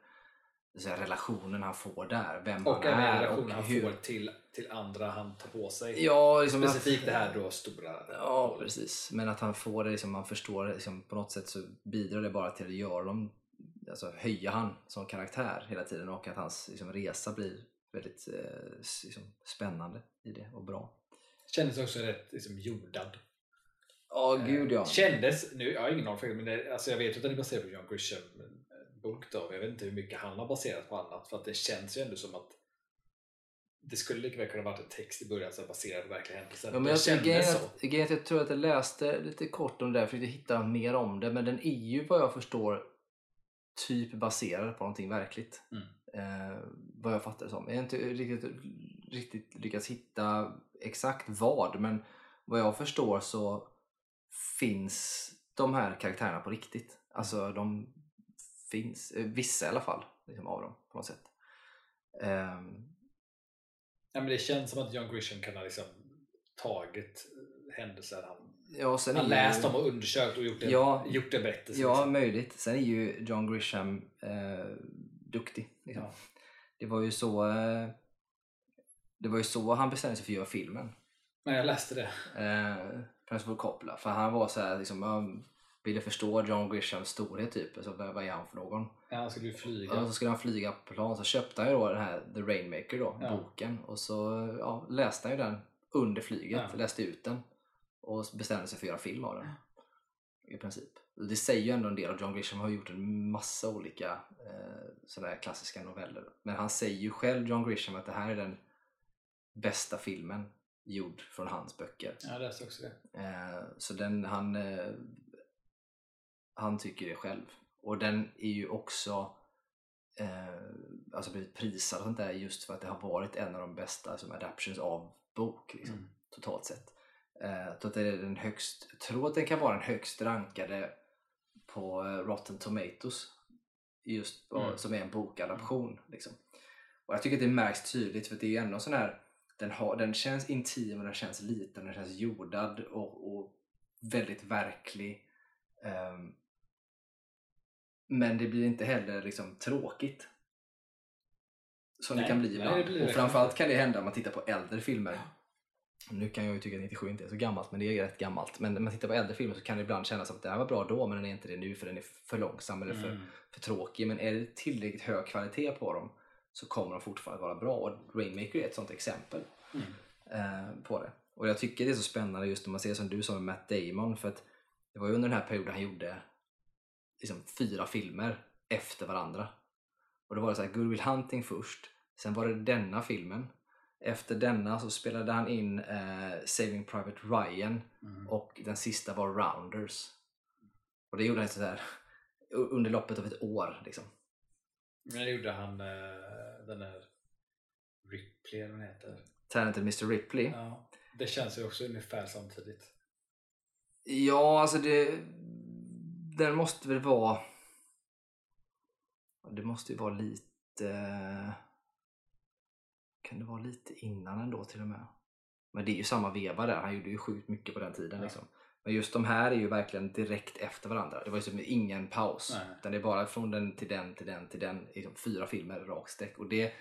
så relationen han får där. Vem och han är. relationen han hur... får till, till andra han tar på sig. Ja, liksom Specifikt att, det här då stora. Ja, precis. Men att han får det, liksom, man förstår det, liksom, på något sätt så bidrar det bara till att göra dem, alltså höja han som karaktär hela tiden och att hans liksom, resa blir väldigt eh, liksom, spännande i det och bra. Kändes också rätt liksom, jordad. Ja, oh, gud ja. Kändes, nu, jag har ingen aning men det, alltså, jag vet att den är baserad på John Grisham bok då. Jag vet inte hur mycket han har baserat på annat för att det känns ju ändå som att det skulle lika väl kunna varit en text i början som baserad på verkliga händelser. Ja, men jag, grejen, att, grejen jag tror att jag läste lite kort om det där för att hitta mer om det men den är ju vad jag förstår typ baserad på någonting verkligt. Mm. Eh, vad jag fattar det som. Jag har inte riktigt, riktigt lyckats hitta exakt vad men vad jag förstår så finns de här karaktärerna på riktigt. Alltså de finns, eh, vissa i alla fall, liksom, av dem på något sätt. Um, ja, men det känns som att John Grisham kan ha liksom tagit händelser han, ja, sen han läst om och undersökt och gjort en, ja, gjort en berättelse. Ja, liksom. möjligt. Sen är ju John Grisham eh, duktig. Liksom. Ja. Det var ju så eh, det var ju så han bestämde sig för att göra filmen. Nej, jag läste det. Eh, Principal Coppola. För han var så här, liksom, ville förstå John Grishams storhet typ. Alltså, vad är han för någon? Ja, han skulle ju flyga. Och så skulle han flyga på plan. Så köpte han ju då den här The Rainmaker då, ja. boken. Och så ja, läste han ju den under flyget. Ja. Läste ut den. Och bestämde sig för att göra film av den. I princip. Det säger ju ändå en del. Och John Grisham har gjort en massa olika eh, sådana klassiska noveller. Men han säger ju själv, John Grisham, att det här är den bästa filmen gjord från hans böcker. Jag läste också det. Eh, så den, han, eh, han tycker det själv. Och den är ju också eh, alltså blivit prisad och sånt där just för att det har varit en av de bästa som adaptions av bok liksom, Mm. totalt sett. Eh, jag tror att det är den högst, jag tror att den kan vara den högst rankade på eh, Rotten Tomatoes just Mm. som är en bokadaption. Liksom. Och jag tycker att det märks tydligt för det är ju ändå sån här den, har, den känns intim och den känns liten, den känns jordad och, och väldigt verklig. Ehm, men det blir inte heller liksom tråkigt. Som det Nej, kan bli nej, ibland. det blir och det framförallt kan det hända om man tittar på äldre filmer. Nu kan jag ju tycka att 97 inte är så gammalt, men det är rätt gammalt. Men när man tittar på äldre filmer så kan det ibland kännas som att det här var bra då, men den är inte det nu för den är för långsam eller för, Mm. för tråkig. Men är det tillräckligt hög kvalitet på dem så kommer de fortfarande vara bra. Och Rainmaker är ett sånt exempel Mm. eh, på det. Och jag tycker det är så spännande just när man ser som du sa med Matt Damon för att det var ju under den här perioden han gjorde liksom fyra filmer efter varandra. Och då var det så här Good Will Hunting först, sen var det denna filmen. Efter denna så spelade han in eh, Saving Private Ryan Mm. och den sista var Rounders. Och det gjorde han så här under loppet av ett år. Liksom. Men det gjorde han eh, den där Ripley eller vad heter. Talented Mr Ripley. Ja. Det känns ju också ungefär samtidigt. Ja, alltså det... Den måste väl vara... Det måste ju vara lite... Kan det vara lite innan ändå till och med? Men det är ju samma veva där. Han gjorde ju sjukt mycket på den tiden. Ja. Liksom. Men just de här är ju verkligen direkt efter varandra. Det var ju som ingen paus. Nej. Utan det är bara från den till den till den till den. Liksom fyra filmer rakt streck. Och det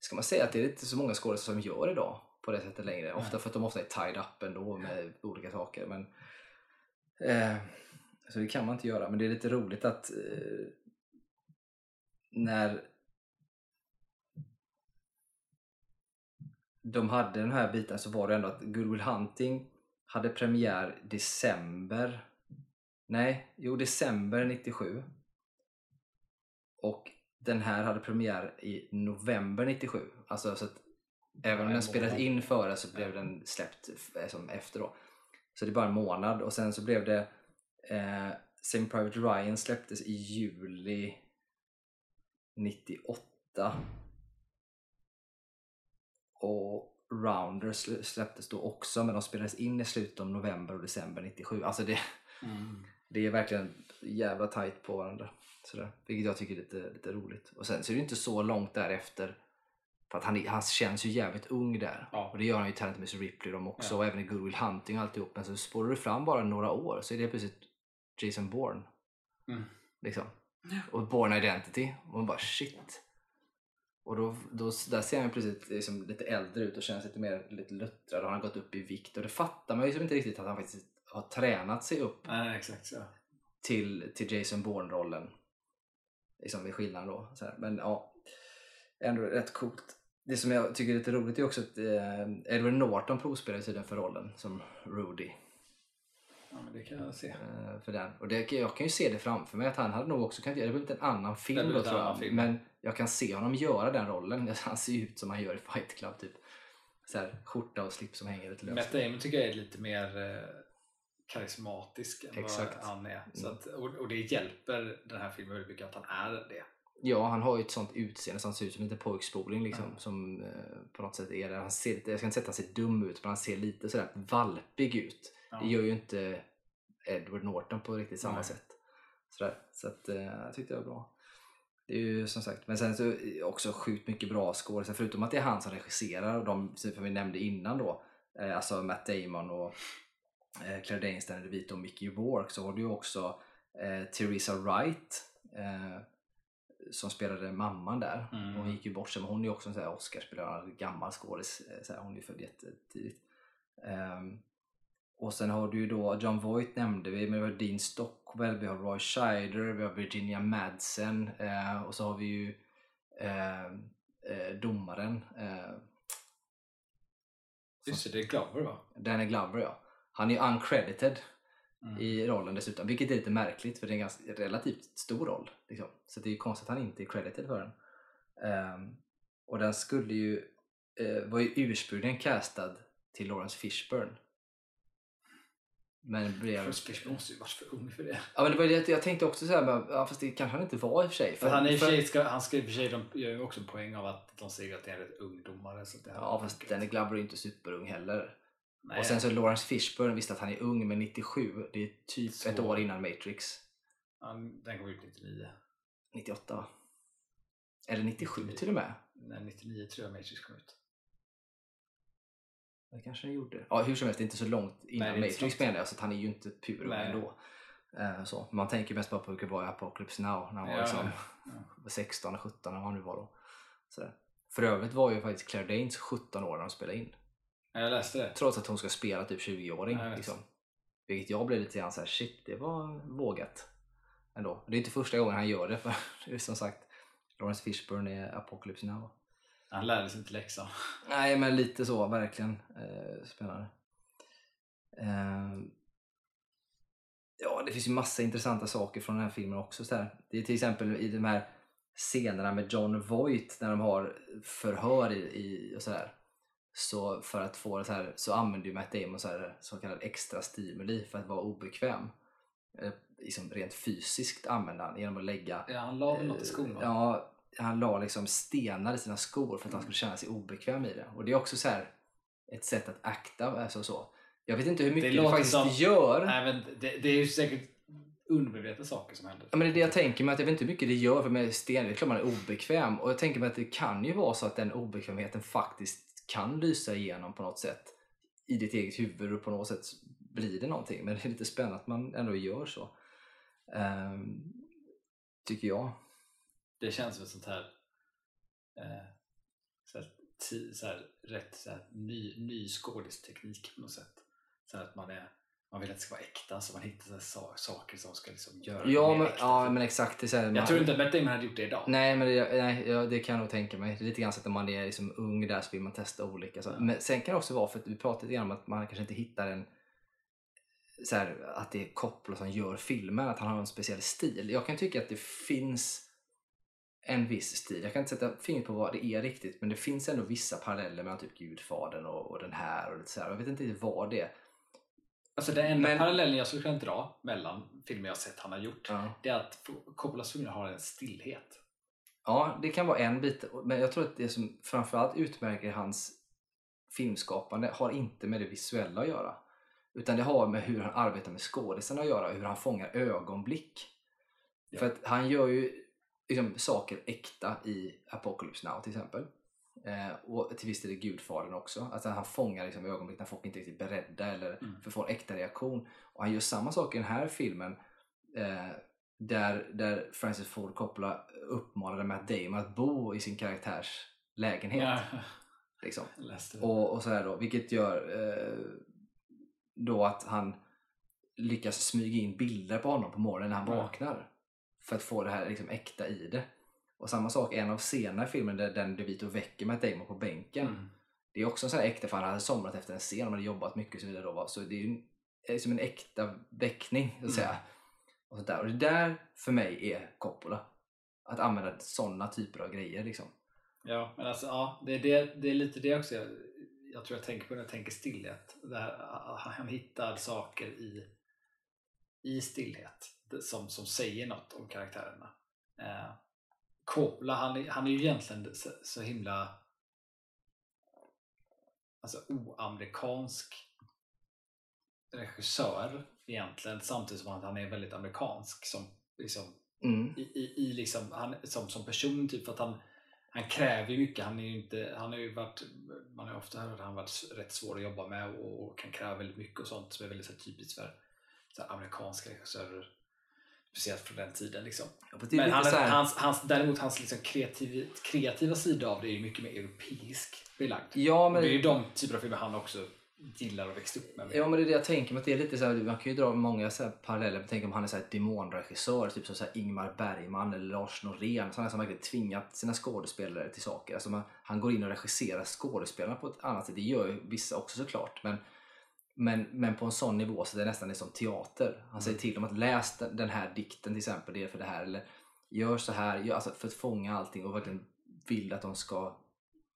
ska man säga att det är inte så många skådespelare som gör idag på det sättet längre. Ofta Nej. för att de ofta är tied up ändå med olika saker. Men, eh, så det kan man inte göra. Men det är lite roligt att eh, när de hade den här biten så var det ändå att Good Will Hunting hade premiär december. Nej, jo december 97 och den här hade premiär i november 97 alltså så att även om en den spelades in före så blev den släppt f- som efter då. Så det är bara en månad. Och sen så blev det eh, Saving Private Ryan släpptes i juli 98 och Rounders slä- släpptes då också men de spelades in i slutet av november och december 97 alltså det, Mm. det är verkligen jävla tight på varandra sådär. vilket jag tycker är lite, lite roligt och sen så är det inte så långt därefter för att han, han känns ju jävligt ung där Ja. och det gör han ju i Talented Mr Ripley de också Ja. och även i Good Will Hunting och alltihop men så spårar du fram bara några år så är det plötsligt Jason Bourne Mm. liksom. och Born Identity och man bara shit och då, då, där ser han plötsligt liksom lite äldre ut och känns lite mer lite luttrad och han har gått upp i vikt och det fattar man ju liksom inte riktigt att han faktiskt har tränat sig upp Nej, exakt så. till, till Jason Bourne-rollen. Liksom vid skillnaden då. Men ja, ändå rätt coolt. Det som jag tycker är lite roligt är också att eh, Edward Norton provspelade tydligen för rollen som Rudy. Ja, men det kan jag se. Eh, för den. Och det, jag kan ju se det framför mig att han hade nog också kunnat göra det. blivit en annan film då tror jag. film. Men jag kan se honom göra den rollen. Han ser ju ut som han gör i Fight Club typ. Så här, skjorta och slips som hänger lite löst. Matt Damon tycker jag är lite mer eh, karismatisk än Exakt. vad han är. Så Mm. att, och, och det hjälper den här filmen väldigt mycket att han är det. Ja, han har ju ett sånt utseende som ser ut som lite pojkspoling liksom, Ja. som eh, på något sätt är det. Han ser jag ska inte säga att han ser dum ut, men han ser lite sådär valpig ut. Ja. Det gör ju inte Edward Norton på riktigt samma Nej. sätt. Sådär. Så att, eh, jag tyckte det var bra. Det är ju som sagt, men sen så också sjukt mycket bra skådespelare, förutom att det är han som regisserar och de som vi nämnde innan då, eh, alltså Matt Damon och eh, Claire Danes, Danny DeVito och Mickey Rourke så har du ju också eh, Theresa Wright eh, som spelade mamman där. Mm. Hon gick ju bort sig, men hon är ju också en Oscarsspelare, gammal skådis. Hon är ju född jättetidigt. Ehm, och sen har du ju då, John Voight nämnde vi, men vi har Dean Stockwell, vi har Roy Scheider, vi har Virginia Madsen eh, och så har vi ju eh, eh, domaren eh, Just det, det är Glover va? Danny Glover ja. Han är ju uncredited Mm. i rollen dessutom, vilket är lite märkligt för det är en ganska relativt stor roll. Liksom. Så det är ju konstigt att han inte är credited för den. Ehm, och den skulle ju, eh, var ju ursprungligen castad till Lawrence Fishburne. Men blev... Fishburne måste ju varit för ung för det. Ja men det var det jag tänkte också såhär, men, ja, fast det kanske han inte var i och för sig. För han, är för ska, han ska i och för sig, de gör ju också en poäng av att de säger att det är en rätt ung domare. Så det Ja fast Danny Glover är ju inte superung heller. Nej, Och sen så Lawrence Fishburne, visst att han är ung men 97, det är typ Så. ett år innan Matrix. han, den kom ut 99. 98 va? Eller 97 till och med. Nej, 99 tror jag Matrix kom ut. Det kanske den gjorde. Ja hur som helst, det är inte så långt innan Nej, Matrix menar jag, så han är ju inte Nej. ändå. Eh, så. Man tänker mest bara på hur det var i Apocalypse Now när han var Ja, liksom ja. 16 17 eller vad han nu var då. Sådär. För övrigt var ju faktiskt Claire Danes 17 år när de spelade in. Ja, Jag läste det. Trots att hon ska spela typ 20-åring. Ja, liksom. Vilket jag blev lite grann såhär, shit det var vågat. Ändå. Det är inte första gången han gör det för det är som sagt Lawrence Fishburne är Apocalypse Now. Han lärde sig inte läxan. Nej men lite så, verkligen. Eh, spännande. Eh, ja, det finns ju massa intressanta saker från den här filmen också. Så här. Det är till exempel i de här scenerna med John Voight när de har förhör i, i och sådär. Så för att få det så här så använder ju Matt Damon så, här, så kallad extra stimuli för att vara obekväm. Eh, liksom rent fysiskt använder han genom att lägga Ja, han la väl något i skon va? Ja, han la liksom stenar i sina skor för att han skulle känna sig obekväm i det. Och det är också så här ett sätt att akta. Alltså så. Jag vet inte hur mycket det, låter faktiskt som- gör. Nej, men det, det är ju säkert undermedvetna saker som händer. Ja, men det är det jag tänker mig, att jag vet inte hur mycket det gör för med sten, det är klart man är obekväm. Och jag tänker mig att det kan ju vara så att den obekvämheten faktiskt kan lysa igenom på något sätt i ditt eget huvud och på något sätt blir det någonting. Men det är lite spännande att man ändå gör så. Ehm, tycker jag. Det känns som ett sånt här, eh, så här, så här rätt så här, ny, ny skådisteknik på något sätt. Så att man, är, man vill att det ska vara äkta så man hittar så saker som ska liksom göra det Ja mer men, äkta. ja, men exakt. Det är så här, man- Jag tror inte att Matt Damon hade gjort det idag. Nej, men det, nej, ja, det kan jag nog tänka mig. Det är lite grann så att när man är liksom ung där så vill man testa olika. Så. Ja. Men sen kan det också vara för att vi pratade lite grann om att man kanske inte hittar en så här, att det är Coppola som gör filmen, att han har en speciell stil. Jag kan tycka att det finns en viss stil. Jag kan inte sätta fingret på vad det är riktigt, men det finns ändå vissa paralleller mellan typ Gudfadern och, och den här och lite så här. Jag vet inte riktigt vad det är. Alltså den enda Men- parallellen jag skulle kunna dra mellan filmer jag sett han har gjort, Ja. det är att Coppolas filmer har en stillhet. Ja, det kan vara en bit. Men jag tror att det som framförallt utmärker hans filmskapande har inte med det visuella att göra. Utan det har med hur han arbetar med skådisarna att göra, hur han fångar ögonblick. Ja. För att han gör ju liksom, saker äkta i Apocalypse Now till exempel. Eh, och till viss del i Gudfadern också. Alltså han fångar liksom, ögonblick när folk inte är riktigt beredda eller Mm. för att få en äkta reaktion. Och han gör samma sak i den här filmen. Eh, där, där Francis Ford Coppola uppmanade Matt Damon att bo i sin karaktärs lägenhet. Ja, Liksom. Och, och sådär då, vilket gör eh, då att han lyckas smyga in bilder på honom på morgonen när han Ja. vaknar. För att få det här liksom äkta i det. Och samma sak, en av i filmen där den DeVito väcker Matt Damon på bänken. Mm. Det är också en sån här äkta, för han hade somnat efter en scen och hade jobbat mycket och så vidare. Då? Så det är ju en- är som en äkta väckning, så att säga. Mm. Och, sånt där. och det där för mig är Coppola. Att använda sådana typer av grejer liksom. Ja, men alltså, ja, det, är det, det är lite det också jag, jag tror jag tänker på när jag tänker stillhet. Där han hittar saker i, i stillhet som, som säger något om karaktärerna. Eh, Coppola, han är, han är ju egentligen så, så himla alltså, oamerikansk regissör egentligen samtidigt som att han är väldigt amerikansk som, liksom, Mm. i, i, i liksom, han, som, som person typ för att han, han kräver ju mycket. Han är ju inte, han har ju varit, man har ju ofta hört att han varit rätt svår att jobba med och, och kan kräva väldigt mycket och sånt som är väldigt så här, typiskt för så här, amerikanska regissörer. Speciellt från den tiden liksom. Ja, Men han, hans, hans, däremot hans liksom kreativ, kreativa sida av det är mycket mer europeisk belagd. Ja, men det är ju de typer av filmer han också gillar och växt upp med. Ja men det är det jag tänker mig det är lite så här, man kan ju dra många så här paralleller. Tänk om han är så här demonregissör, typ som så Ingmar Bergman eller Lars Norén. Sådana som verkligen tvingat sina skådespelare till saker. Alltså man, han går in och regisserar skådespelarna på ett annat sätt. Det gör ju vissa också såklart. Men, men, men på en sån nivå så det nästan är som teater. Han säger till dem att läs den- den här dikten till exempel, det är för det här. Eller gör så här, gör, alltså för att fånga allting och verkligen vill att de ska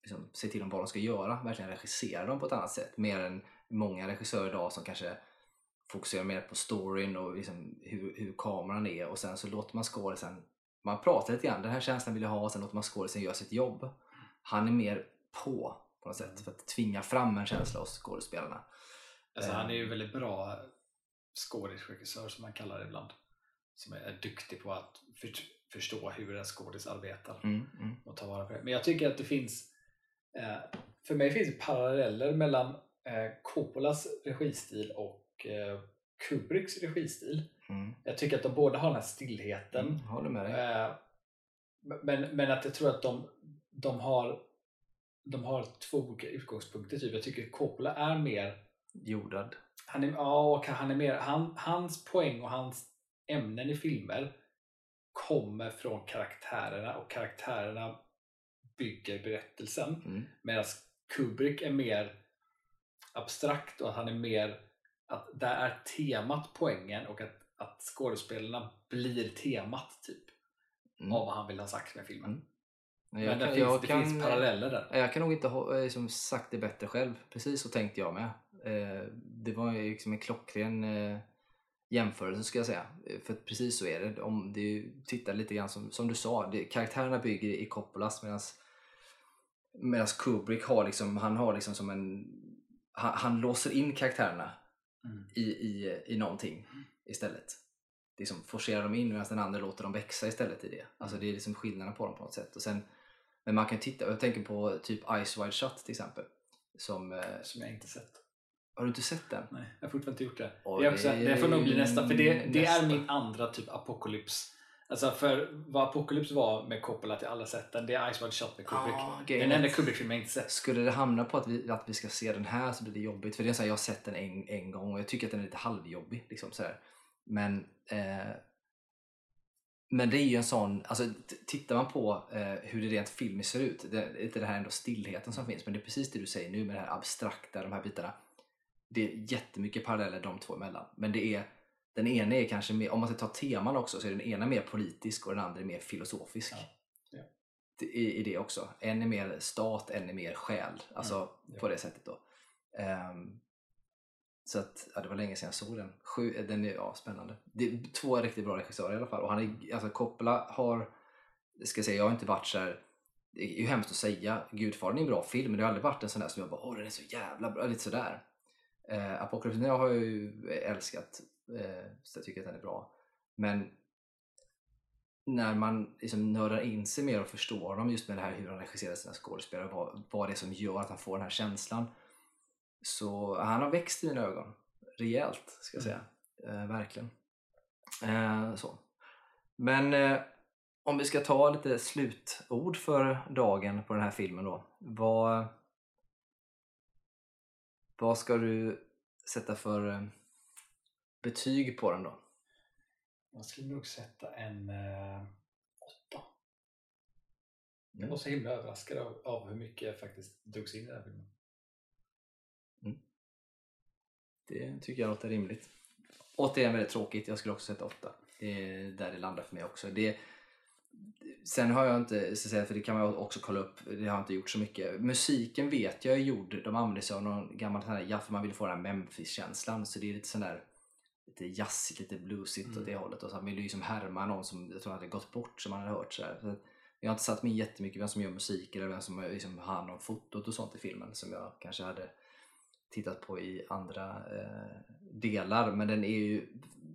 liksom, se till dem vad de ska göra, verkligen regissera dem på ett annat sätt. Mer än många regissörer idag som kanske fokuserar mer på storyn och liksom hur, hur kameran är och sen så låter man skådisen, man pratar lite grann, den här känslan vill jag ha och sen låter man skådisen göra sitt jobb. Han är mer på på något sätt för att tvinga fram en känsla hos skådespelarna. Alltså, han är ju väldigt bra skådisregissör som man kallar det ibland. Som är duktig på att för, förstå hur en skådis arbetar Mm, mm. och ta vara på det. Men jag tycker att det finns, eh, för mig finns det paralleller mellan eh, Coppolas registil och eh, Kubricks registil. Mm. Jag tycker att de båda har den här stillheten. Mm, håller med dig. Eh, men, men att jag tror att de, de, har, de har två olika utgångspunkter. Typ. Jag tycker Coppola är mer Jordad. han är, ja, och han är mer, han, hans poäng och hans ämnen i filmer kommer från karaktärerna och karaktärerna bygger berättelsen. Mm. Medan Kubrick är mer abstrakt och han är mer att där är temat poängen och att, att skådespelarna blir temat typ Mm. av vad han vill ha sagt med filmen. Mm. Men Jag det, kan- finns, jag det kan- finns paralleller där. Jag kan nog inte ha eh, liksom, sagt det bättre själv. Precis så tänkte jag med. Eh, det var liksom en klockren eh, jämförelse ska jag säga. För precis så är det. Om du tittar lite grann som, som du sa, det, karaktärerna bygger i Coppolas medan Kubrick har liksom, han har liksom som en han, han låser in karaktärerna Mm. i, i, i någonting istället. Liksom forcerar dem in medan den andra låter dem växa istället i det. Alltså det är liksom skillnaden på dem på något sätt. Och sen, men man kan titta, jag tänker på typ Ice Wide Shut till exempel. Som, eh, Som jag inte sett. har du inte sett den? Nej, jag har fortfarande inte gjort det. Oj, är också, det får nog bli nästa, för det, det är nästa. min andra typ apokalyps. Alltså för vad Apocalyps var med Coppola till alla sätt, det är Ice Wide Shut med Kubrick. Ah, den grejen är enda Kubrick-filmen jag inte sett. Skulle det hamna på att vi, att vi ska se den här så blir det jobbigt. För det är så här, jag har sett den en, en gång och jag tycker att den är lite halvjobbig. Liksom, så här. Men, eh, men det är ju en sån, alltså tittar man på eh, hur det rent filmiskt ser ut, det är inte det här ändå stillheten som finns, men det är precis det du säger nu med det här abstrakta, de här bitarna. Det är jättemycket paralleller de två emellan. Men det är, den ena är kanske mer, om man ska ta teman också, så är den ena mer politisk och den andra är mer filosofisk. Ja, ja. I, I det också. En är mer stat, en är mer själ. Alltså ja. på det sättet då. Ehm, så att, ja, det var länge sedan jag såg den. Sju, eh, den är ja, spännande. Det är två riktigt bra regissörer i alla fall. Och han är, alltså Coppola har, ska jag säga, jag har inte varit så här. Det är ju hemskt att säga, Gudfadern är en bra film men det har aldrig varit en sån där som jag bara åh den är så jävla bra, lite sådär. Eh, Apocalypse Now har jag ju älskat, eh, så jag tycker att den är bra. Men när man liksom nördar in sig mer och förstår honom just med det här hur han regisserar sina skådespelare, vad, vad det är som gör att han får den här känslan. Så han har växt i mina ögon rejält, ska jag säga. Eh, verkligen. Eh, så. Men eh, om vi ska ta lite slutord för dagen på den här filmen då. Vad, vad ska du sätta för eh, betyg på den då? Jag skulle nog sätta en eh, åtta. Jag Mm. var så himla överraskad av, av hur mycket jag faktiskt drogs in i den här filmen. Det tycker jag låter rimligt. Återigen väldigt tråkigt, jag skulle också sätta 8. Det är där det landar för mig också. Det, sen har jag inte, så säga, för det kan man också kolla upp, det har jag inte gjort så mycket. Musiken vet jag är gjord, de använder sig av någon gammal sån här, ja, för man vill få den här Memphis-känslan. Så det är lite sån där lite jazzigt, lite bluesigt åt Mm. det hållet. Och så han vill ju liksom härma någon som jag tror hade gått bort som man hade hört. Så, där. jag har inte satt mig in jättemycket vem som gör musik eller vem som liksom har hand om fotot och sånt i filmen som jag kanske hade tittat på i andra eh, delar. Men den är ju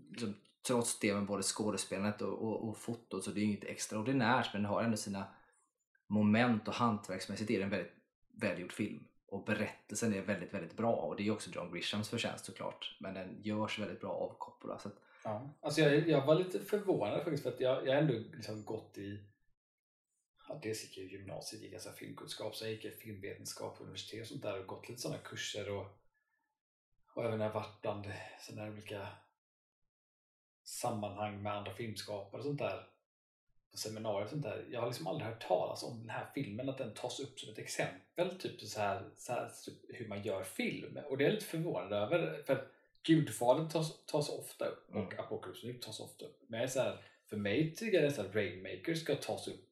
liksom, trots det med både skådespelandet och, och, och fotot så det är ju inget extraordinärt men den har ändå sina moment och hantverksmässigt är det en väldigt välgjord film. Och berättelsen är väldigt, väldigt bra och det är också John Grishams förtjänst såklart. Men den görs väldigt bra av Coppola. Så att, Ja. Alltså jag, jag var lite förvånad faktiskt för att jag, jag har ändå liksom gått i ja, dels gick jag i gymnasiet, gick jag så filmkunskap, sen gick jag filmvetenskap på universitet och sånt där och gått lite sådana kurser och, och även när jag varit bland sådana här olika sammanhang med andra filmskapare och sånt där på seminarier och sånt där. Jag har liksom aldrig hört talas om den här filmen, att den tas upp som ett exempel, typ så här, så här typ hur man gör film. Och det är jag lite förvånad över, för Gudfadern tas, tas ofta upp och Mm. Apocalypse tas ofta upp. Men så här, för mig tycker jag att Rainmaker ska tas upp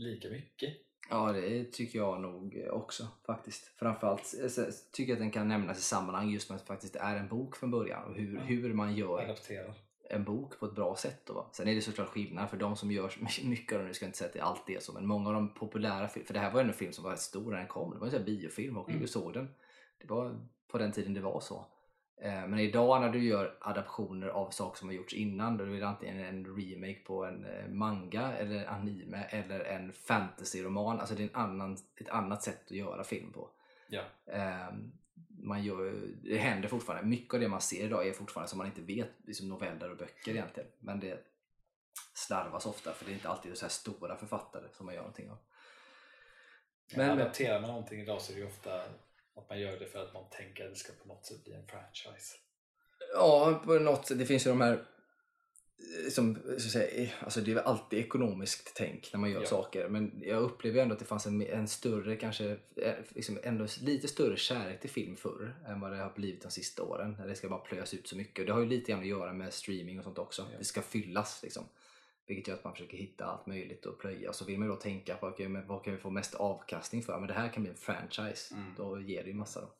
lika mycket. Ja, det tycker jag nog också faktiskt. Framförallt eh, tycker jag att den kan nämnas i sammanhang just med att det faktiskt är en bok från början och hur, Ja. hur man gör Adapterad. en bok på ett bra sätt. Då, va? Sen är det såklart skillnad för de som gör mycket av det, nu ska jag inte säga att det är så, men många av de populära filmerna, för det här var ju en film som var rätt stor när den kom, det var en biofilm och Mm. du såg den. Det var på den tiden det var så. Eh, Men idag när du gör adaptioner av saker som har gjorts innan, då är det antingen en remake på en eh, manga eller anime eller en fantasy-roman. Alltså det är en annan, ett annat sätt att göra film på. Ja. Eh, man gör, det händer fortfarande. Mycket av det man ser idag är fortfarande som man inte vet, liksom noveller och böcker egentligen. Men det slarvas ofta för det är inte alltid så här stora författare som man gör någonting av. Men, Men- adapterar man någonting idag så är det ofta att man gör det för att man tänker att det ska på något sätt bli en franchise. Ja, på något sätt. Det finns ju de här eh, som, så att säga, alltså det är väl alltid ekonomiskt tänk när man gör Ja. saker men jag upplever ändå att det fanns en, en större, kanske eh, liksom ändå lite större kärlek till film förr än vad det har blivit de sista åren. När det ska bara plöjas ut så mycket. Och det har ju lite grann att göra med streaming och sånt också. Ja. Det ska fyllas liksom. Vilket gör att man försöker hitta allt möjligt och plöja. Så vill man då tänka på okay, men vad kan vi få mest avkastning för? Men det här kan bli en franchise. Mm. Då ger det ju massa då.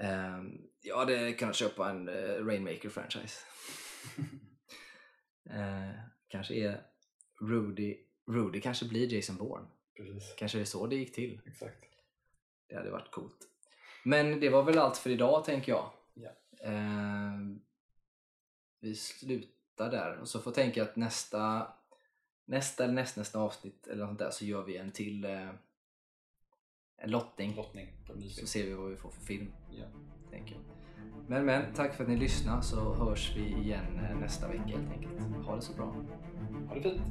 Ehm, jag hade kunnat köpa en uh, Rainmaker-franchise. Eh, kanske är Rudy, Rudy kanske blir Jason Bourne. Precis, Kanske det är så det gick till. exakt. Det hade varit coolt. Men det var väl allt för idag tänker jag. Ja. Ehm, vi slutar där och så får jag tänka att nästa nästa eller nästnästa avsnitt eller något sånt där så gör vi en till eh, en lottning. Lottning Så ser vi vad vi får för film. Ja. Tänker. Men men, tack för att ni lyssnade så hörs vi igen eh, nästa vecka helt enkelt. Ha det så bra. Ha det fint!